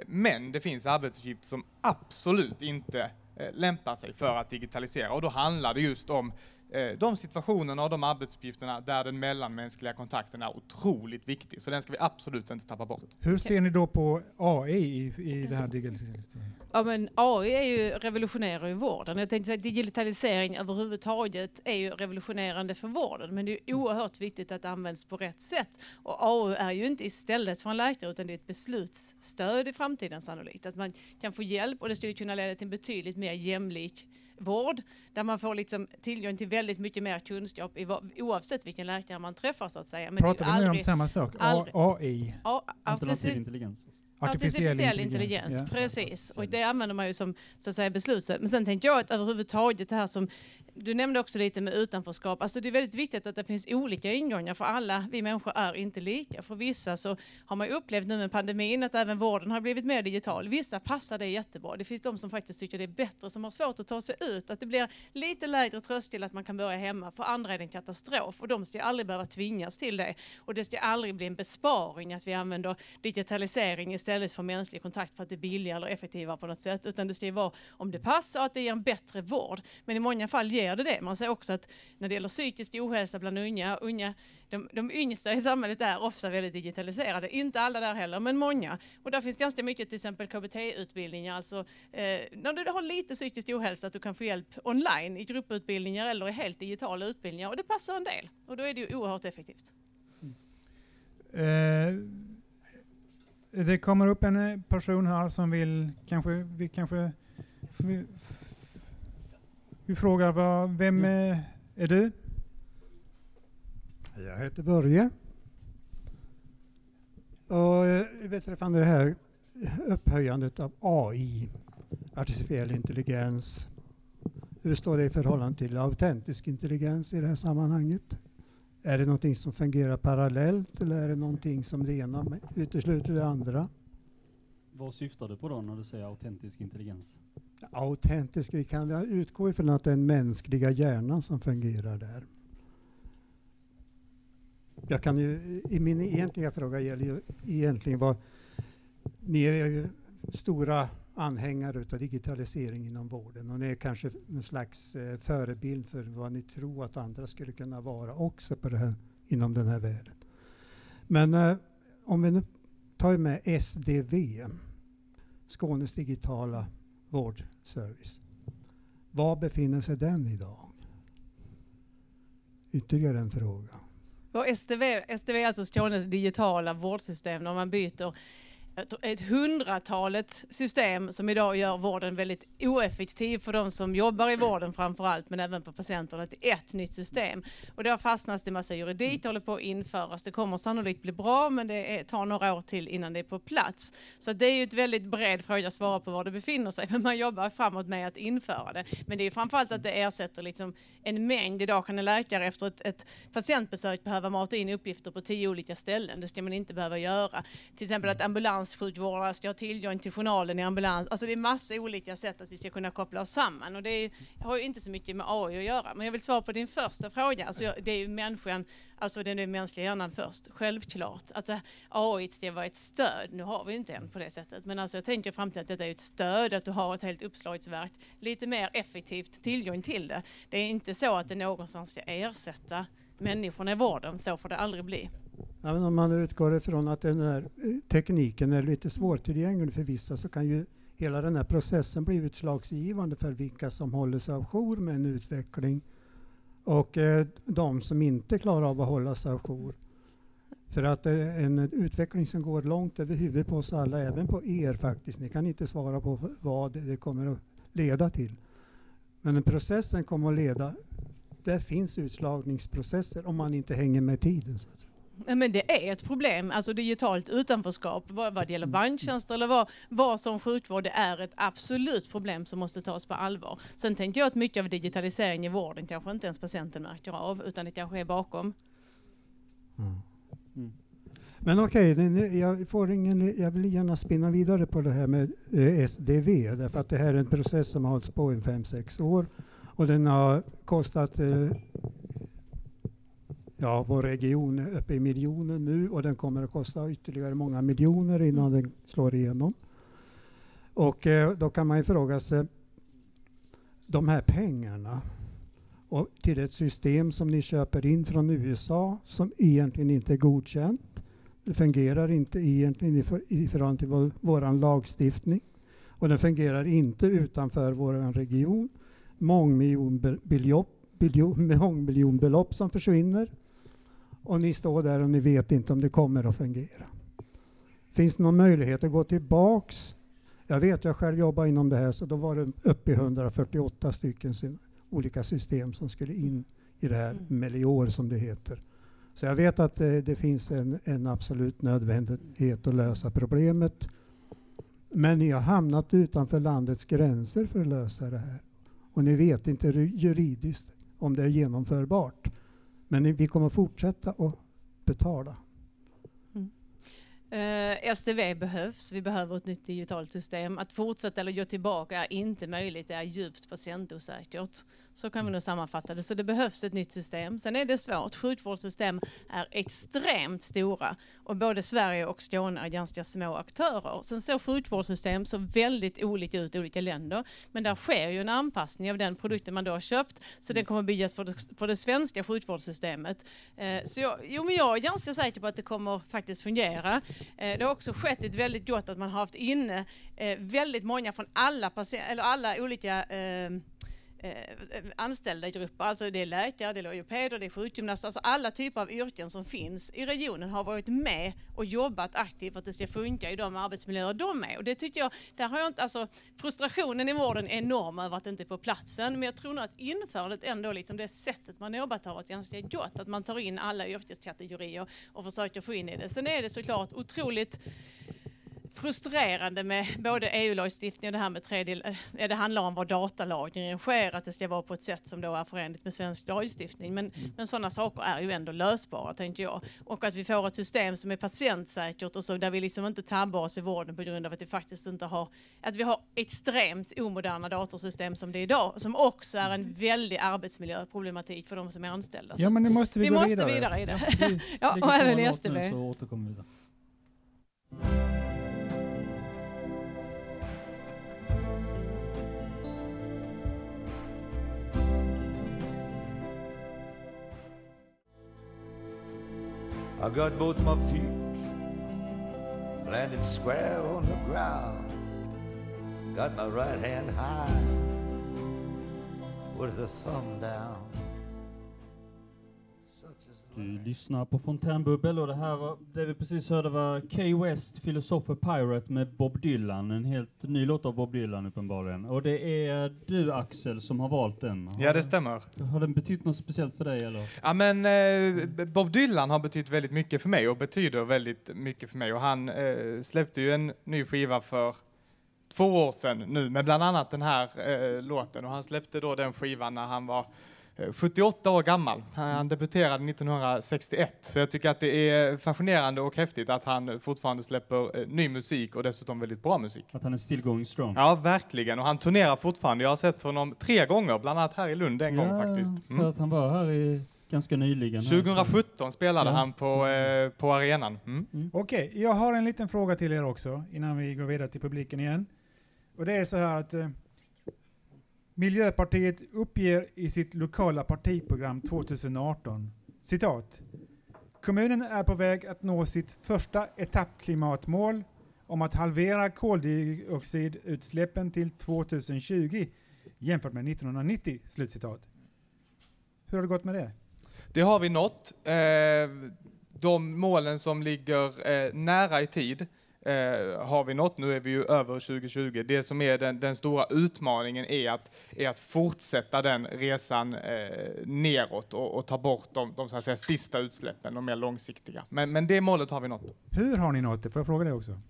Men det finns arbetsuppgifter som absolut inte eh, lämpar sig för att digitalisera och då handlar det just om de situationerna och de arbetsuppgifterna där den mellanmänskliga kontakten är otroligt viktig. Så den ska vi absolut inte tappa bort. Hur ser ni då på AI i, i det här digitaliseringen? Ja, men AI är ju revolutionerar ju vården. Jag tänkte säga att digitalisering överhuvudtaget är ju revolutionerande för vården, men det är oerhört viktigt att det används på rätt sätt. Och AI är ju inte istället för en läkare, utan det är ett beslutsstöd i framtiden sannolikt. Att man kan få hjälp och det skulle kunna leda till en betydligt mer jämlik vård där man får liksom tillgång till väldigt mycket mer kunskap i, oavsett vilken läkare man träffar så att säga. Men det är ju Pratar vi nu om samma sak? A- aldrig- AI? Ja, Alternativ artifici- intelligens. Artificiell intelligens, ja. precis. Och det använder man ju som så att säga, beslutsstöd. Men sen tänkte jag att överhuvudtaget det här som du nämnde också lite med utanförskap. Alltså det är väldigt viktigt att det finns olika ingångar för alla vi människor är inte lika. För vissa så har man upplevt nu med pandemin att även vården har blivit mer digital. Vissa passar det jättebra. Det finns de som faktiskt tycker det är bättre som har svårt att ta sig ut. Att det blir lite lägre tröst till att man kan börja hemma. För andra är det en katastrof och de ska ju aldrig behöva tvingas till det. Och det ska aldrig bli en besparing att vi använder digitalisering istället för mänsklig kontakt för att det är billigare eller effektivare på något sätt. Utan det ska ju vara om det passar och att det ger en bättre vård. Men i många fall ger det det. Man ser också att när det gäller psykisk ohälsa bland unga, unga de, de yngsta i samhället är ofta väldigt digitaliserade. Inte alla där heller, men många. Och där finns ganska mycket till exempel KBT-utbildningar, alltså eh, när du har lite psykisk ohälsa att du kan få hjälp online i grupputbildningar eller i helt digitala utbildningar och det passar en del. Och då är det ju oerhört effektivt. Eh, det kommer upp en person här som vill kanske, vi kanske, vi, frågar vad, vem eh, är du? Jag heter Börje. Och eh, beträffande det här upphöjandet av AI. artificiell intelligens. Hur står det i förhållande till autentisk intelligens i det här sammanhanget? Är det någonting som fungerar parallellt eller är det någonting som det ena utesluter det andra? Vad syftar du på då när du säger autentisk intelligens? Autentisk, vi kan utgå ifrån att det är den mänskliga hjärnan som fungerar där. Jag kan ju, i min egentliga fråga gäller ju egentligen vad, ni är ju stora anhängare utav digitalisering inom vården och ni är kanske en slags eh, förebild för vad ni tror att andra skulle kunna vara också på det här, inom den här världen. Men eh, om vi nu tar med SDV, Skånes digitala vårdservice. Var befinner sig den idag? Ytterligare en fråga. Och STV, STV är alltså Skånes digitala vårdsystem där man byter ett hundratalet system som idag gör vården väldigt oeffektiv för de som jobbar i vården framför allt, men även för patienterna till ett nytt system. Och där fastnas det massa juridik, det håller på att införas. Det kommer sannolikt bli bra, men det är, tar några år till innan det är på plats. Så det är ju ett väldigt bred fråga att svara på var det befinner sig, men man jobbar framåt med att införa det. Men det är framförallt att det ersätter liksom en mängd. Idag kan en läkare efter ett, ett patientbesök behöva mata in uppgifter på tio olika ställen. Det ska man inte behöva göra. Till exempel att ambulanssjukvårdare ska ha tillgång till journalen i ambulans. Alltså det är massa olika sätt att vi ska kunna koppla oss samman och det är, har ju inte så mycket med AI att göra. Men jag vill svara på din första fråga. Alltså jag, det är ju människan, alltså den är mänskliga hjärnan först, självklart. Alltså, att AI ska vara ett stöd. Nu har vi inte en på det sättet, men alltså jag tänker fram till att detta är ett stöd, att du har ett helt uppslagsverk, lite mer effektivt tillgång till det. Det är inte så att det någonstans ska ersätta människorna i vården, så får det aldrig bli. Ja, men om man utgår ifrån att den här eh, tekniken är lite svårtillgänglig för vissa så kan ju hela den här processen bli utslagsgivande för vilka som håller sig ajour med en utveckling och eh, de som inte klarar av att hålla sig ajour. För att det är en utveckling som går långt över huvudet på oss alla, även på er faktiskt. Ni kan inte svara på vad det kommer att leda till. Men processen kommer att leda, det finns utslagningsprocesser om man inte hänger med tiden. Så att men det är ett problem, alltså digitalt utanförskap vad, vad det gäller banktjänster eller vad, vad som sjukvård, det är ett absolut problem som måste tas på allvar. Sen tänker jag att mycket av digitalisering i vården kanske inte ens patienten märker av, utan det kanske är bakom. Men okej, nu- jag, får ingen, jag vill gärna spinna vidare på det här med eh, SDV, därför att det här är en process som har hållits på i fem sex år. Och den har kostat eh, ja, vår region är uppe i miljoner nu och den kommer att kosta ytterligare många miljoner innan den slår igenom. Och eh, då kan man ju fråga sig, de här pengarna och till ett system som ni köper in från USA som egentligen inte är godkänt. Det fungerar inte egentligen i, för, i förhållande till vår, våran lagstiftning och den fungerar inte utanför vår region. Mångmiljonbelopp mångmiljonbelopp som försvinner och ni står där och ni vet inte om det kommer att fungera. Finns det någon möjlighet att gå tillbaks? Jag vet, jag själv jobbar inom det här, så då var det uppe i 148 stycken olika system som skulle in i det här Melior som det heter. Så jag vet att eh, det finns en, en absolut nödvändighet att lösa problemet. Men ni har hamnat utanför landets gränser för att lösa det här. Och ni vet inte juridiskt om det är genomförbart. Men vi kommer fortsätta att betala. Mm. Eh, STV behövs, vi behöver ett nytt digitalt system. Att fortsätta eller gå tillbaka är inte möjligt, det är djupt patientosäkert. Så kan vi nog sammanfatta det. Så det behövs ett nytt system. Sen är det svårt, sjukvårdssystem är extremt stora och både Sverige och Skåne är ganska små aktörer. Sen ser sjukvårdssystem så väldigt olika ut i olika länder, men där sker ju en anpassning av den produkten man då har köpt, så den kommer byggas för det, för det svenska sjukvårdssystemet. Eh, så jag, jo, men jag är ganska säker på att det kommer faktiskt fungera. Eh, det har också skett ett väldigt gott att man har haft inne eh, väldigt många från alla, eller alla olika eh, eh, anställda grupper. Alltså det är läkare, det är logopeder, det är sjukgymnaster. Alltså alla typer av yrken som finns i regionen har varit med och jobbat aktivt för att det ska funka i de arbetsmiljöer de är. Och det tycker jag, där har jag inte, alltså frustrationen i vården är enorm över att det inte är på platsen. Men jag tror nog att införandet ändå, liksom det sättet man jobbat har varit ganska gott. Att man tar in alla yrkeskategorier och försöker få in i det. Sen är det såklart otroligt frustrerande med både EU-lagstiftning och det här med tredje... eh, Det handlar om var datalagringen sker, att det ska vara på ett sätt som då är förenligt med svensk lagstiftning. Men, men sådana saker är ju ändå lösbara, tänker jag. Och att vi får ett system som är patientsäkert och så där vi liksom inte tabbar oss i vården på grund av att vi faktiskt inte har... Att vi har extremt omoderna datorsystem som det är idag, som också är en väldig arbetsmiljöproblematik för de som är anställda. Ja, men nu måste vi vi gå måste vidare. vidare i det. Vi Ja, och även en i STB. Så återkommer vi sen. I got both my feet landed square on the ground. Got my right hand high with the thumb down. Du lyssnar på Fontänbubbel och det här var, det vi precis hörde var Kay West, Philosopher Pirate med Bob Dylan, en helt ny låt av Bob Dylan uppenbarligen. Och det är du Axel som har valt den. Har Ja, det den- stämmer. Har den betytt något speciellt för dig eller? Ja, men eh, Bob Dylan har betytt väldigt mycket för mig och betyder väldigt mycket för mig. Och han eh, släppte ju en ny skiva för två år sedan nu med bland annat den här eh, låten. Och han släppte då den skivan när han var 78 år gammal. Han debuterade 1961. Så jag tycker att det är fascinerande och häftigt att han fortfarande släpper eh, ny musik och dessutom väldigt bra musik. Att han är still going strong. Ja, verkligen. Och han turnerar fortfarande. Jag har sett honom tre gånger, bland annat här i Lund en gång faktiskt. För att han var här i, ganska nyligen. här. 2017 spelade Ja. han på, eh, på arenan. Mm. Okej, jag har en liten fråga till er också innan vi går vidare till publiken igen. Och det är så här att eh, Miljöpartiet uppger i sitt lokala partiprogram 2018, citat, Kommunen är på väg att nå sitt första etappklimatmål om att halvera koldioxidutsläppen till 2020 jämfört med 1990. Slutcitat. Hur har det gått med det? Det har vi nått. Eh, de målen som ligger eh, nära i tid eh, har vi nått. Nu är vi ju över 2020. Det som är den, den stora utmaningen är att, är att fortsätta den resan eh, neråt och, och ta bort de, de så att säga, sista utsläppen, de mer långsiktiga. Men, men det målet har vi nått. Hur har ni nått det? Får jag fråga det också?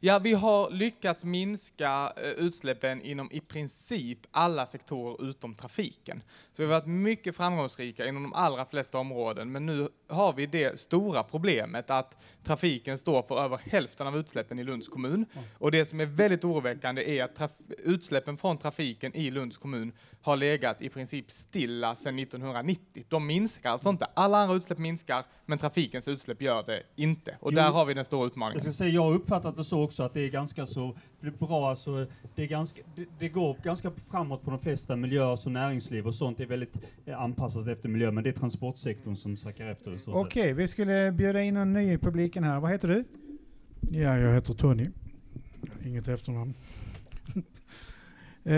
Ja, vi har lyckats minska eh, utsläppen inom i princip alla sektorer utom trafiken. Så vi har varit mycket framgångsrika inom de allra flesta områden, men nu har vi det stora problemet att trafiken står för över hälften av utsläppen i Lunds kommun. Och det som är väldigt oroväckande är att utsläppen från trafiken i Lunds kommun har legat i princip stilla sedan 1990. De minskar alltså inte. Alla andra utsläpp minskar, men trafikens utsläpp gör det inte. Och Jo. där har vi den stora utmaningen. Jag ska säga, jag har uppfattat det så också att det är ganska så det är bra, alltså, det, är ganska, det, det går ganska framåt på de flesta miljöer, alltså näringsliv och sånt är väldigt eh, anpassat efter miljö, men det är transportsektorn som sackar efter. Okej, vi skulle bjuda in en ny i publiken här. Vad heter du? Ja, jag heter Tony. Inget efternamn. eh,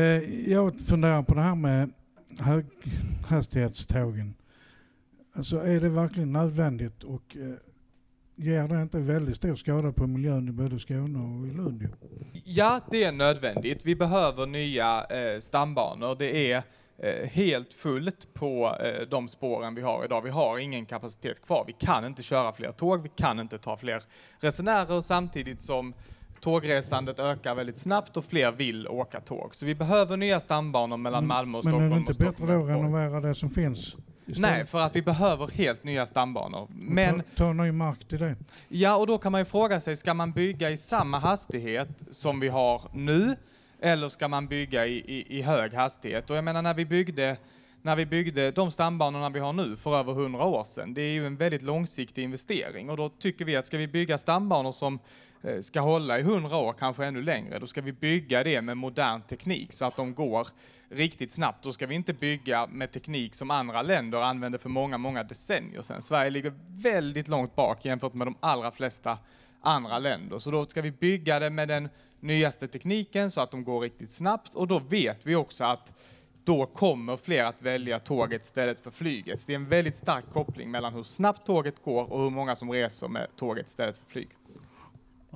jag funderar på det här med höghastighetstågen. Alltså är det verkligen nödvändigt och eh, ger det inte väldigt stor skada på miljön i både Skåne och i Lund? Ja, det är nödvändigt. Vi behöver nya eh, stambanor. Det är helt fullt på eh, de spåren vi har idag. Vi har ingen kapacitet kvar. Vi kan inte köra fler tåg, vi kan inte ta fler resenärer samtidigt som tågresandet ökar väldigt snabbt och fler vill åka tåg. Så vi behöver nya stambanor mellan Malmö och Men är Stockholm det inte Stockholm bättre då att renovera det som finns? istället? Nej, för att vi behöver helt nya stambanor. Men Ta, ta ny mark till det. Ja, och då kan man ju fråga sig, ska man bygga i samma hastighet som vi har nu? Eller ska man bygga i, i, i hög hastighet? Och jag menar, när vi byggde när vi byggde de stambanorna vi har nu för över 100 år sedan, det är ju en väldigt långsiktig investering och då tycker vi att ska vi bygga stambanor som eh, ska hålla i 100 år, kanske ännu längre, då ska vi bygga det med modern teknik så att de går riktigt snabbt. Då ska vi inte bygga med teknik som andra länder använde för många, många decennier sedan. Sverige ligger väldigt långt bak jämfört med de allra flesta andra länder. Så då ska vi bygga det med den nyaste tekniken så att de går riktigt snabbt och då vet vi också att då kommer fler att välja tåget istället för flyget. Det är en väldigt stark koppling mellan hur snabbt tåget går och hur många som reser med tåget istället för flyg.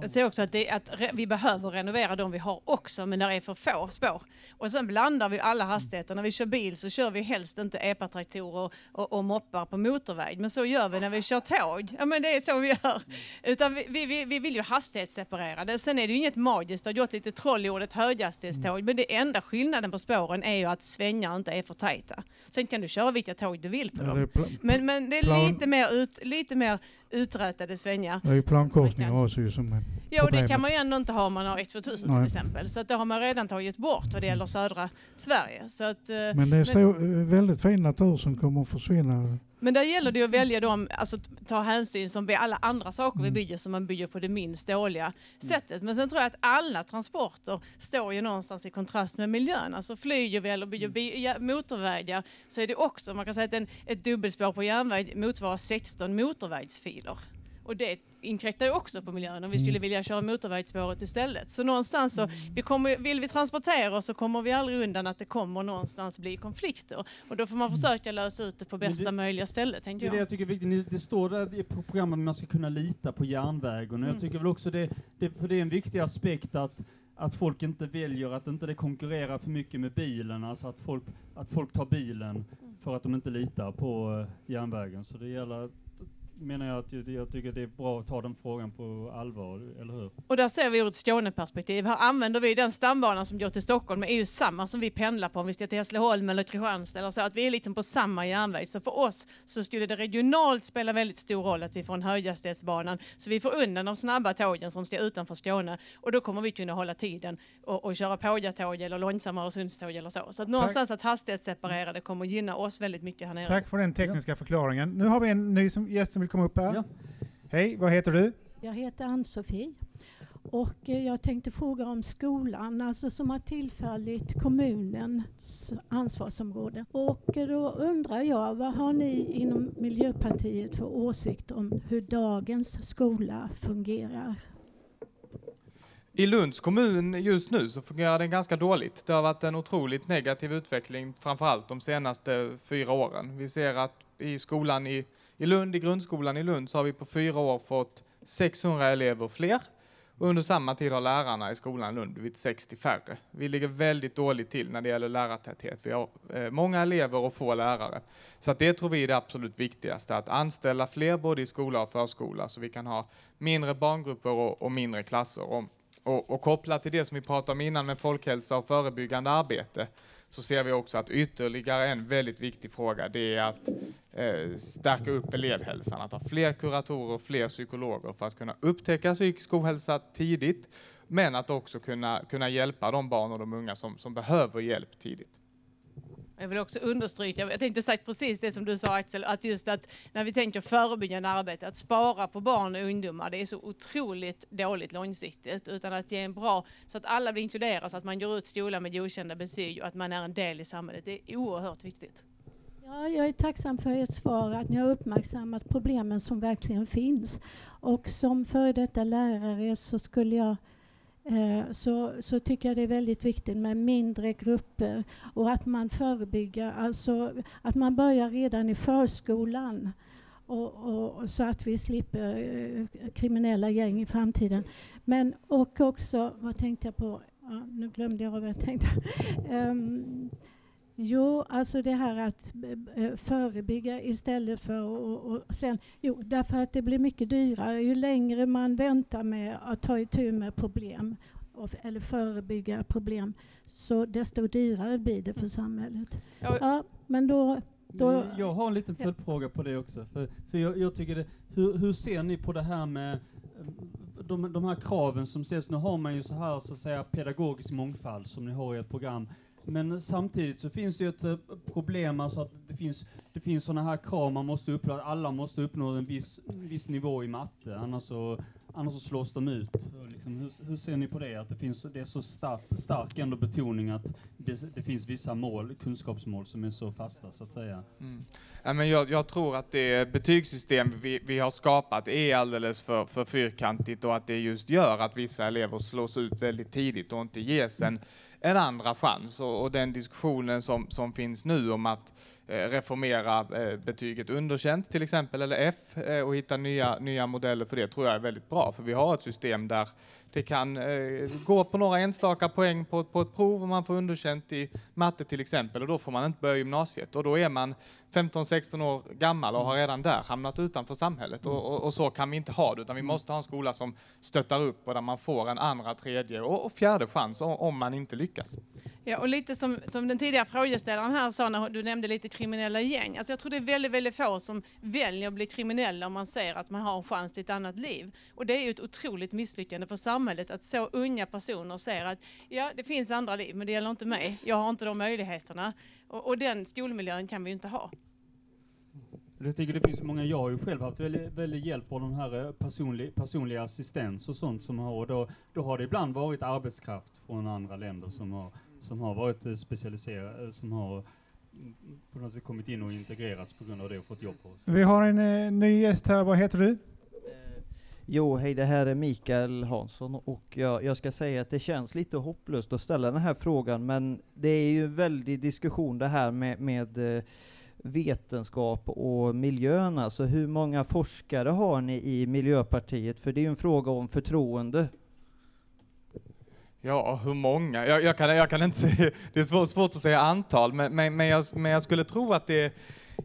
Jag ser också att, det, att vi behöver renovera de vi har också, men där är för få spår. Och sen blandar vi alla hastigheter. När vi kör bil så kör vi helst inte epatraktorer och, och moppar på motorväg, men så gör vi när vi kör tåg. Ja, men det är så vi gör. Utan vi, vi, vi, vi vill ju hastighetsseparera det. Sen är det ju inget magiskt, det har gjort lite troll i ordet höghastighetståg, men det enda skillnaden på spåren är ju att svängar inte är för tajta. Sen kan du köra vilka tåg du vill på dem. det Men, men det är lite mer, ut, lite mer uträtade svängar. Det är ju plankorsningar också som Ja, och det kan man ju ändå inte ha om man har X2000 till exempel. Så att det har man redan tagit bort vad det gäller södra Sverige. Så att, eh, Men det är stor, eh, väldigt fin natur som kommer att försvinna. men där gäller det att välja dem, alltså ta hänsyn som vid alla andra saker vi Mm. bygger, som man bygger på det minst dåliga sättet. Men sen tror jag att alla transporter står ju någonstans i kontrast med miljön. Alltså flyger vi eller bygger bi- ja, motorvägar så är det också, man kan säga att en, ett dubbelspår på järnväg motsvarar 16 motorvägsfiler. Och det inkräktar ju också på miljön om vi skulle Mm. vilja köra motorvägsspåret istället. Så någonstans så, vi kommer, vill vi transportera oss så kommer vi aldrig undan att det kommer någonstans bli konflikter. Och då får man försöka lösa ut det på bästa det- möjliga ställe, tänker är det jag. jag tycker är viktigt. Det står där i programmet att man ska kunna lita på järnvägen. Och jag Mm. tycker väl också det, det, för det är en viktig aspekt att, att folk inte väljer att inte det konkurrerar för mycket med bilen. Alltså att folk, att folk tar bilen för att de inte litar på eh, järnvägen. Så det gäller, menar jag att jag, jag tycker det är bra att ta den frågan på allvar, eller hur? Och där ser vi ur ett Skåneperspektiv. Här använder vi den stambanan som går till Stockholm, men är ju samma som vi pendlar på om vi ska till Hässleholm eller Kristianstad eller så. Att vi är liksom på samma järnväg. Så för oss så skulle det regionalt spela väldigt stor roll att vi får en höghastighetsbanan. Så vi får undan de snabba tågen som ska utanför Skåne. Och då kommer vi kunna hålla tiden och, och köra pågatåg eller långsamma Öresundståg eller så. Så att någonstans att hastighetsseparera det kommer gynna oss väldigt mycket här nere. Tack för den tekniska förklaringen. Nu har vi en ny som, gäst som vill komma upp här. Hej, vad heter du? Jag heter Ann-Sofie och eh, jag tänkte fråga om skolan, alltså som har tillfallit kommunens ansvarsområde. Och eh, då undrar jag, vad har ni inom Miljöpartiet för åsikt om hur dagens skola fungerar? I Lunds kommun just nu så fungerar den ganska dåligt. Det har varit en otroligt negativ utveckling, framförallt de senaste fyra åren. Vi ser att i skolan i, i Lund, i grundskolan i Lund, så har vi på fyra år fått 600 elever fler. Och under samma tid har lärarna i skolan i Lund blivit 60 färre. Vi ligger väldigt dåligt till när det gäller lärartäthet. Vi har eh, många elever och få lärare. Så att det tror vi är det absolut viktigaste, att anställa fler både i skola och förskola så vi kan ha mindre barngrupper och, och mindre klasser. Och, och, och kopplat till det som vi pratade om innan med folkhälsa och förebyggande arbete så ser vi också att ytterligare en väldigt viktig fråga det är att eh, stärka upp elevhälsan, att ha fler kuratorer och fler psykologer för att kunna upptäcka psykisk ohälsa tidigt, men att också kunna, kunna hjälpa de barn och de unga som, som behöver hjälp tidigt. Jag vill också understryka, jag tänkte sagt precis det som du sa Axel, att just att när vi tänker förebyggande arbete, att spara på barn och ungdomar, det är så otroligt dåligt långsiktigt, utan att ge en bra, så att alla blir inkluderade, så att man går ut skolan med godkända betyg och att man är en del i samhället. Det är oerhört viktigt. Ja, jag är tacksam för ert svar, att ni har uppmärksammat problemen som verkligen finns. Och som före detta lärare så skulle jag eh, så, så tycker jag det är väldigt viktigt med mindre grupper och att man förebygger, alltså att man börjar redan i förskolan och, och, så att vi slipper eh, kriminella gäng i framtiden. Men och också, vad tänkte jag på? Ja, nu glömde jag vad jag tänkte. um, Jo, alltså det här att eh, förebygga istället för och, och sen, jo, därför att det blir mycket dyrare ju längre man väntar med att ta itu med problem och, eller förebygga problem, så desto dyrare blir det för samhället. Ja. Ja, men då, då Jag har en liten följdfråga på det också. För, för jag, jag tycker det, hur, hur ser ni på det här med eh, de, de här kraven som ställs? Nu har man ju så här så att säga pedagogisk mångfald som ni har i ert program. Men samtidigt så finns det ju ett eh, problem, alltså att det finns, det finns sådana här krav man måste uppnå, alla måste uppnå en viss, en viss nivå i matte, annars så, annars så slås de ut. Liksom, hur, hur ser ni på det? Att det, finns, det är så stark, stark ändå betoning att det, det finns vissa mål, kunskapsmål som är så fasta så att säga. Mm. Ja, men jag, jag tror att det betygssystem vi, vi har skapat är alldeles för, för fyrkantigt och att det just gör att vissa elever slås ut väldigt tidigt och inte ges en, en andra chans. Och, och den diskussionen som, som finns nu om att Eh, reformera eh, betyget underkänt till exempel, eller F, eh, och hitta nya, nya modeller för det tror jag är väldigt bra, för vi har ett system där det kan eh, gå på några enstaka poäng på, på ett prov och man får underkänt i matte till exempel och då får man inte börja gymnasiet och då är man 15-16 år gammal och har redan där hamnat utanför samhället och, och, och så kan vi inte ha det utan vi måste ha en skola som stöttar upp och där man får en andra, tredje och, och fjärde chans om, om man inte lyckas. Ja, och lite som, som den tidigare frågeställaren här sa när du nämnde lite kriminella gäng. Alltså jag tror det är väldigt, väldigt få som väljer att bli kriminella om man ser att man har en chans till ett annat liv. Och det är ju ett otroligt misslyckande för samhället att så unga personer ser att ja, det finns andra liv, men det gäller inte mig. Jag har inte de möjligheterna. Och, och den skolmiljön kan vi inte ha. Jag tycker det finns så många, jag har ju själv haft väldigt, väldigt hjälp av den här eh, personlig, personlig assistens och sånt som har, och då, då har det ibland varit arbetskraft från andra länder som har, som har varit eh, specialiserade, eh, som har på något sätt kommit in och integrerats på grund av det och fått jobb på oss. Vi har en eh, ny gäst här, vad heter du? Jo, hej, det här är Mikael Hansson och jag, jag ska säga att det känns lite hopplöst att ställa den här frågan, men det är ju en väldig diskussion det här med, med eh, vetenskap och miljön. Alltså hur många forskare har ni i Miljöpartiet? För det är ju en fråga om förtroende. Ja, hur många? Jag, jag, kan, jag kan inte säga, det är svårt, svårt att säga antal, men, men, men, jag, men jag skulle tro att det är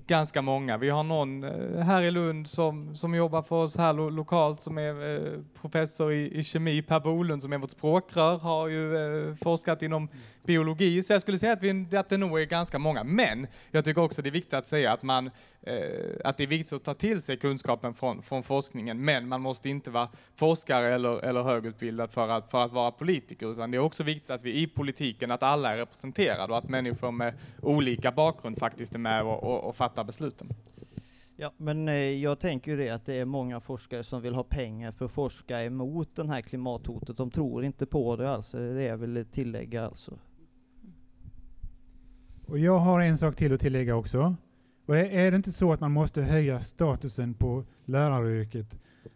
ganska många. Vi har någon eh, här i Lund som, som jobbar för oss här lo, lokalt som är eh, professor i, i kemi. Per Bolund som är vårt språkrör har ju eh, forskat inom biologi, så jag skulle säga att, vi, att det nog är ganska många. Men jag tycker också det är viktigt att säga att, man, att det är viktigt att ta till sig kunskapen från, från forskningen, men man måste inte vara forskare eller, eller högutbildad för att, för att vara politiker, utan det är också viktigt att vi i politiken, att alla är representerade och att människor med olika bakgrund faktiskt är med och, och, och fattar besluten. Ja, men eh, jag tänker ju det att det är många forskare som vill ha pengar för att forska emot den här klimathotet. De tror inte på det alltså, det är väl tillägga alltså. Och jag har en sak till att tillägga också. Och är, är det inte så att man måste höja statusen på läraryrket?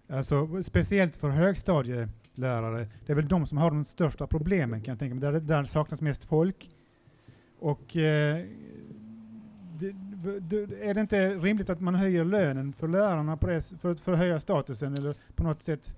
Alltså speciellt för högstadielärare. Det är väl de som har de största problemen kan jag tänka mig. Där, där saknas mest folk. Och eh, det, det, är det inte rimligt att man höjer lönen för lärarna på det, för, för att höja statusen eller på något sätt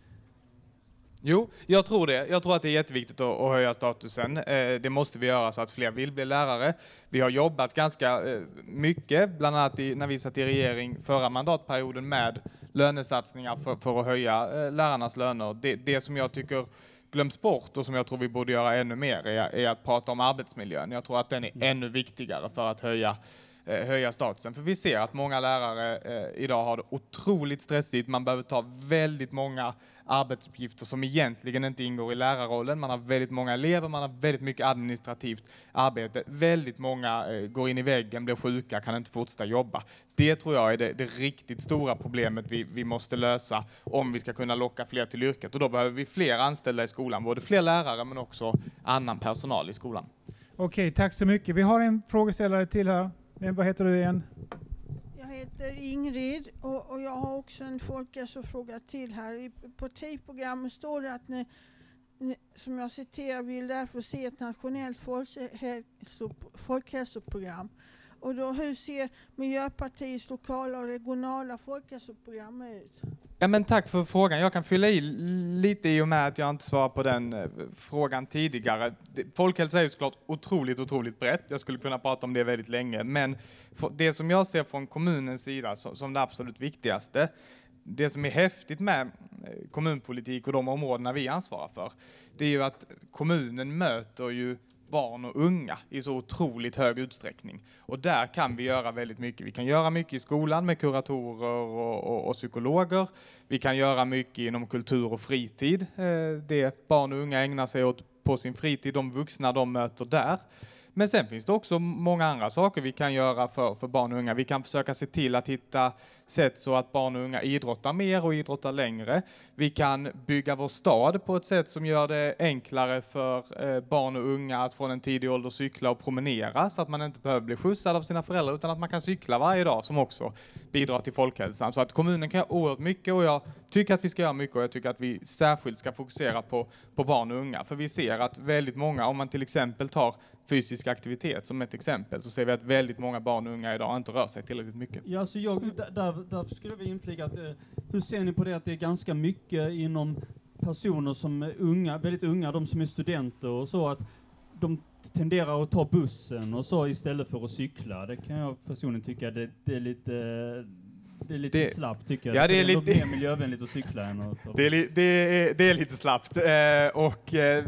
Jo, jag tror det. Jag tror att det är jätteviktigt att, att höja statusen. Eh, det måste vi göra så att fler vill bli lärare. Vi har jobbat ganska eh, mycket, bland annat i, när vi satt i regering förra mandatperioden med lönesatsningar för, för att höja eh, lärarnas löner. Det, det som jag tycker glöms bort och som jag tror vi borde göra ännu mer är, är att prata om arbetsmiljön. Jag tror att den är ännu viktigare för att höja höja statusen. För vi ser att många lärare eh, idag har det otroligt stressigt. Man behöver ta väldigt många arbetsuppgifter som egentligen inte ingår i lärarrollen. Man har väldigt många elever, man har väldigt mycket administrativt arbete. Väldigt många eh, går in i väggen, blir sjuka, kan inte fortsätta jobba. Det tror jag är det, det riktigt stora problemet vi, vi måste lösa om vi ska kunna locka fler till yrket. Och då behöver vi fler anställda i skolan, både fler lärare men också annan personal i skolan. Okej, tack så mycket. Vi har en frågeställare till här. Vad heter du igen? Jag heter Ingrid och, och jag har också en folkhälsofråga till här. I tejpprogrammet står det att ni, ni, som jag citerar, vill därför se ett nationellt folkhälso, folkhälsoprogram. Och då, hur ser Miljöpartiets lokala och regionala folkhälsoprogram ut? Ja, men tack för frågan. Jag kan fylla i lite i och med att jag inte svarade på den eh, frågan tidigare. Folkhälsa är ju såklart otroligt, otroligt brett. Jag skulle kunna prata om det väldigt länge, men det som jag ser från kommunens sida som, som det absolut viktigaste, det som är häftigt med eh, kommunpolitik och de områdena vi ansvarar för, det är ju att kommunen möter ju barn och unga i så otroligt hög utsträckning. Och där kan vi göra väldigt mycket. Vi kan göra mycket i skolan med kuratorer och, och, och psykologer. Vi kan göra mycket inom kultur och fritid, eh, det barn och unga ägnar sig åt på sin fritid, de vuxna de möter där. Men sen finns det också många andra saker vi kan göra för, för barn och unga. Vi kan försöka se till att hitta sätt så att barn och unga idrottar mer och idrottar längre. Vi kan bygga vår stad på ett sätt som gör det enklare för eh, barn och unga att från en tidig ålder cykla och promenera så att man inte behöver bli skjutsad av sina föräldrar utan att man kan cykla varje dag som också bidrar till folkhälsan. Så att kommunen kan göra oerhört mycket och jag tycker att vi ska göra mycket och jag tycker att vi särskilt ska fokusera på, på barn och unga. För vi ser att väldigt många, om man till exempel tar fysisk aktivitet som ett exempel så ser vi att väldigt många barn och unga idag inte rör sig tillräckligt mycket. Ja, så jag, där, där, där skulle vi inflika att, eh, hur ser ni på det att det är ganska mycket inom personer som är unga, väldigt unga, de som är studenter och så, att de tenderar att ta bussen och så istället för att cykla. Det kan jag personligen tycka, det, det är lite det är lite Det- slappt tycker jag. Ja, det är ändå lite- mer miljövänligt att cykla än att Det är, li- det är, det är lite slappt eh, och eh,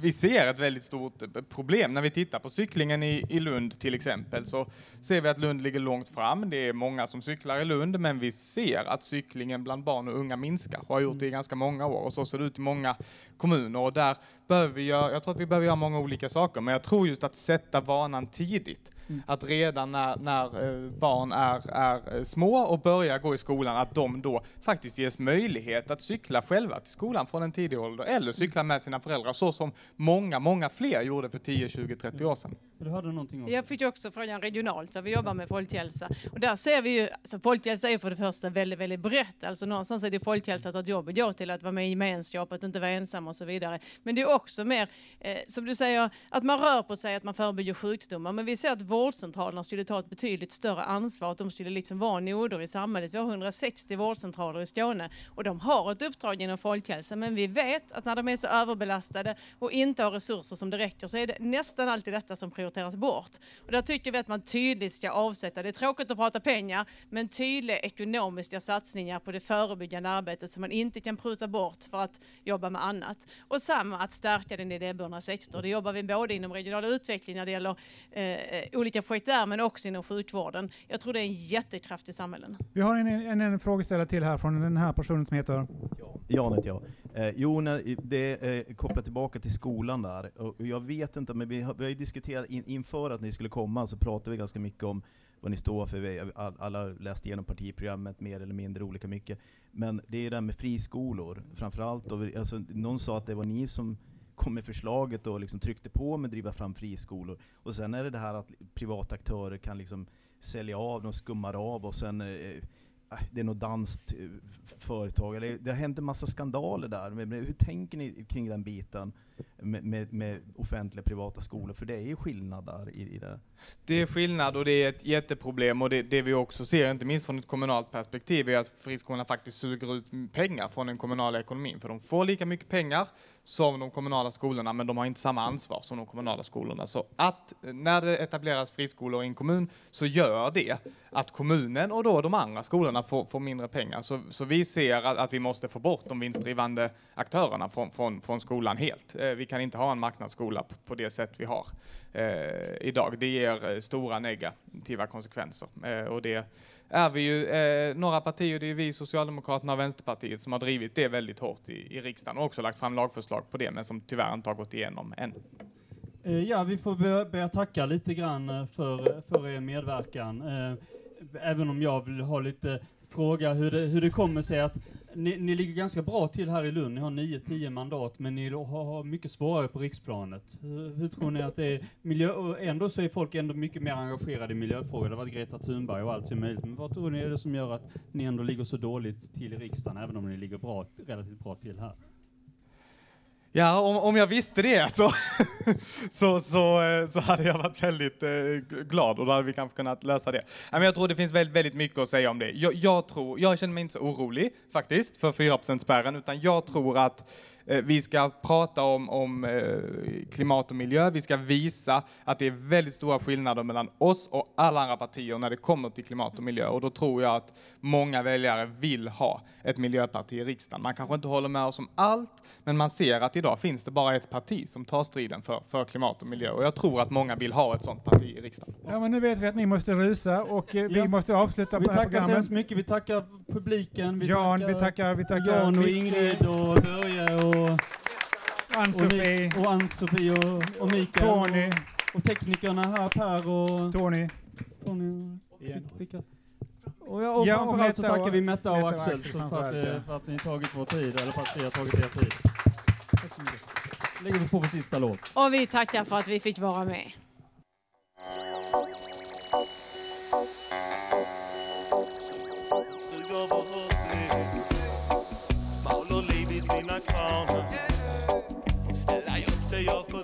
vi ser ett väldigt stort problem när vi tittar på cyklingen i, i Lund till exempel så ser vi att Lund ligger långt fram. Det är många som cyklar i Lund, men vi ser att cyklingen bland barn och unga minskar och har gjort det i ganska många år och så ser det ut i många kommuner och där behöver vi göra, jag tror att vi behöver göra många olika saker, men jag tror just att sätta vanan tidigt. Att redan när, när eh, barn är, är eh, små och börjar gå i skolan, att de då faktiskt ges möjlighet att cykla själva till skolan från en tidig ålder, eller cykla med sina föräldrar, så som många, många fler gjorde för 10, 20, 30 år sedan. Du hörde någonting om Jag fick också frågan regionalt, där vi jobbar med folkhälsa. Och där ser vi ju, alltså folkhälsa är för det första väldigt, väldigt brett. Alltså någonstans är det folkhälsa att ha ett jobb att gå till, att vara med i gemenskap, att inte vara ensam och så vidare. Men det är också mer, eh, som du säger, att man rör på sig, att man förebygger sjukdomar. Men vi ser att vårdcentralerna skulle ta ett betydligt större ansvar, att de skulle liksom vara noder i samhället. Vi har 160 vårdcentraler i Skåne och de har ett uppdrag inom folkhälsa. Men vi vet att när de är så överbelastade och inte har resurser som det räcker så är det nästan alltid detta som prioriteras bort. Och där tycker vi att man tydligt ska avsätta, det är tråkigt att prata pengar, men tydliga ekonomiska satsningar på det förebyggande arbetet som man inte kan pruta bort för att jobba med annat. Och samma att stärka den idéburna sektorn. Det jobbar vi både inom regional utveckling när det gäller eh, olika projekt där, men också inom sjukvården. Jag tror det är en jättekraft i samhällen. Vi har en, en, en frågeställare till här från den här personen som heter... Jan heter jag. Eh, jo, när, det är eh, kopplat tillbaka till skolan där. Och jag vet inte, men vi har, vi har ju diskuterat in, inför att ni skulle komma, så pratade vi ganska mycket om vad ni står för. Vi, all, alla läste igenom partiprogrammet mer eller mindre olika mycket. Men det är ju det här med friskolor, framförallt. Och vi, alltså, någon sa att det var ni som kom med förslaget och liksom tryckte på med att driva fram friskolor. Och sen är det det här att privata aktörer kan liksom sälja av, de skummar av och sen eh, Äh, det är något danskt eh, företag, eller det har hänt en massa skandaler där. Men hur tänker ni kring den biten med, med, med offentliga privata skolor? För det är ju skillnad där i, i det. Det är skillnad och det är ett jätteproblem och det, det vi också ser, inte minst från ett kommunalt perspektiv, är att friskolorna faktiskt suger ut pengar från den kommunala ekonomin. För de får lika mycket pengar som de kommunala skolorna, men de har inte samma ansvar som de kommunala skolorna. Så att eh, när det etableras friskolor i en kommun så gör det att kommunen och då de andra skolorna får, får mindre pengar. Så, så vi ser att, att vi måste få bort de vinstdrivande aktörerna från, från, från skolan helt. Eh, Eh, vi kan inte ha en marknadsskola på, det sätt vi har eh, idag. Det ger eh, stora negativa konsekvenser eh, och det är vi ju eh, några partier, det är vi Socialdemokraterna och Vänsterpartiet som har drivit det väldigt hårt i, i riksdagen och också lagt fram lagförslag på det, men som tyvärr inte har gått igenom än. Eh, ja, vi får börja, börja tacka lite grann för, för er medverkan. Även om jag vill ha lite fråga hur det, hur det kommer sig att ni, ni ligger ganska bra till här i Lund. Ni har 9-10 mandat, men ni har, har mycket svårare på riksplanet. Hur, hur tror ni att det är? Miljö, och ändå så är folk ändå mycket mer engagerade i miljöfrågor. Det har varit Greta Thunberg och allt som möjligt. Men vad tror ni är det som gör att ni ändå ligger så dåligt till i riksdagen, även om ni ligger bra, relativt bra till här? Ja, om, om jag visste det så, så, så, eh, så hade jag varit väldigt eh, glad och då hade vi kanske kunnat lösa det. Men jag tror det finns väldigt, väldigt mycket att säga om det. Jag, jag, tror, jag känner mig inte så orolig faktiskt för 4%-spärren utan jag tror att vi ska prata om, om eh, klimat och miljö. Vi ska visa att det är väldigt stora skillnader mellan oss och alla andra partier när det kommer till klimat och miljö. Och då tror jag att många väljare vill ha ett miljöparti i riksdagen. Man kanske inte håller med oss om allt, men man ser att idag finns det bara ett parti som tar striden för, för klimat och miljö. Och jag tror att många vill ha ett sådant parti i riksdagen. Ja, men nu vet vi att ni måste rusa och eh, vi Ja. måste avsluta Vi på det här tackar så programmet. hemskt mycket. Vi tackar publiken. Vi Jan, tackar vi tackar, vi tackar Jan och. Ingrid och Börje och Ann-Sofie. och, och Ann-Sofie och, och Mikael. Tony. Och, och teknikerna här, Per och Tony. Tony och Rickard. Och, ja, och Ja, och framförallt så tackar och- vi Metta och och Axel Axel för, att, eh, ja. för att ni tagit vår tid, eller för att vi har tagit er tid. Tack så mycket. Lägger vi på vår sista låt. Och vi tackar för att vi fick vara med. Mal och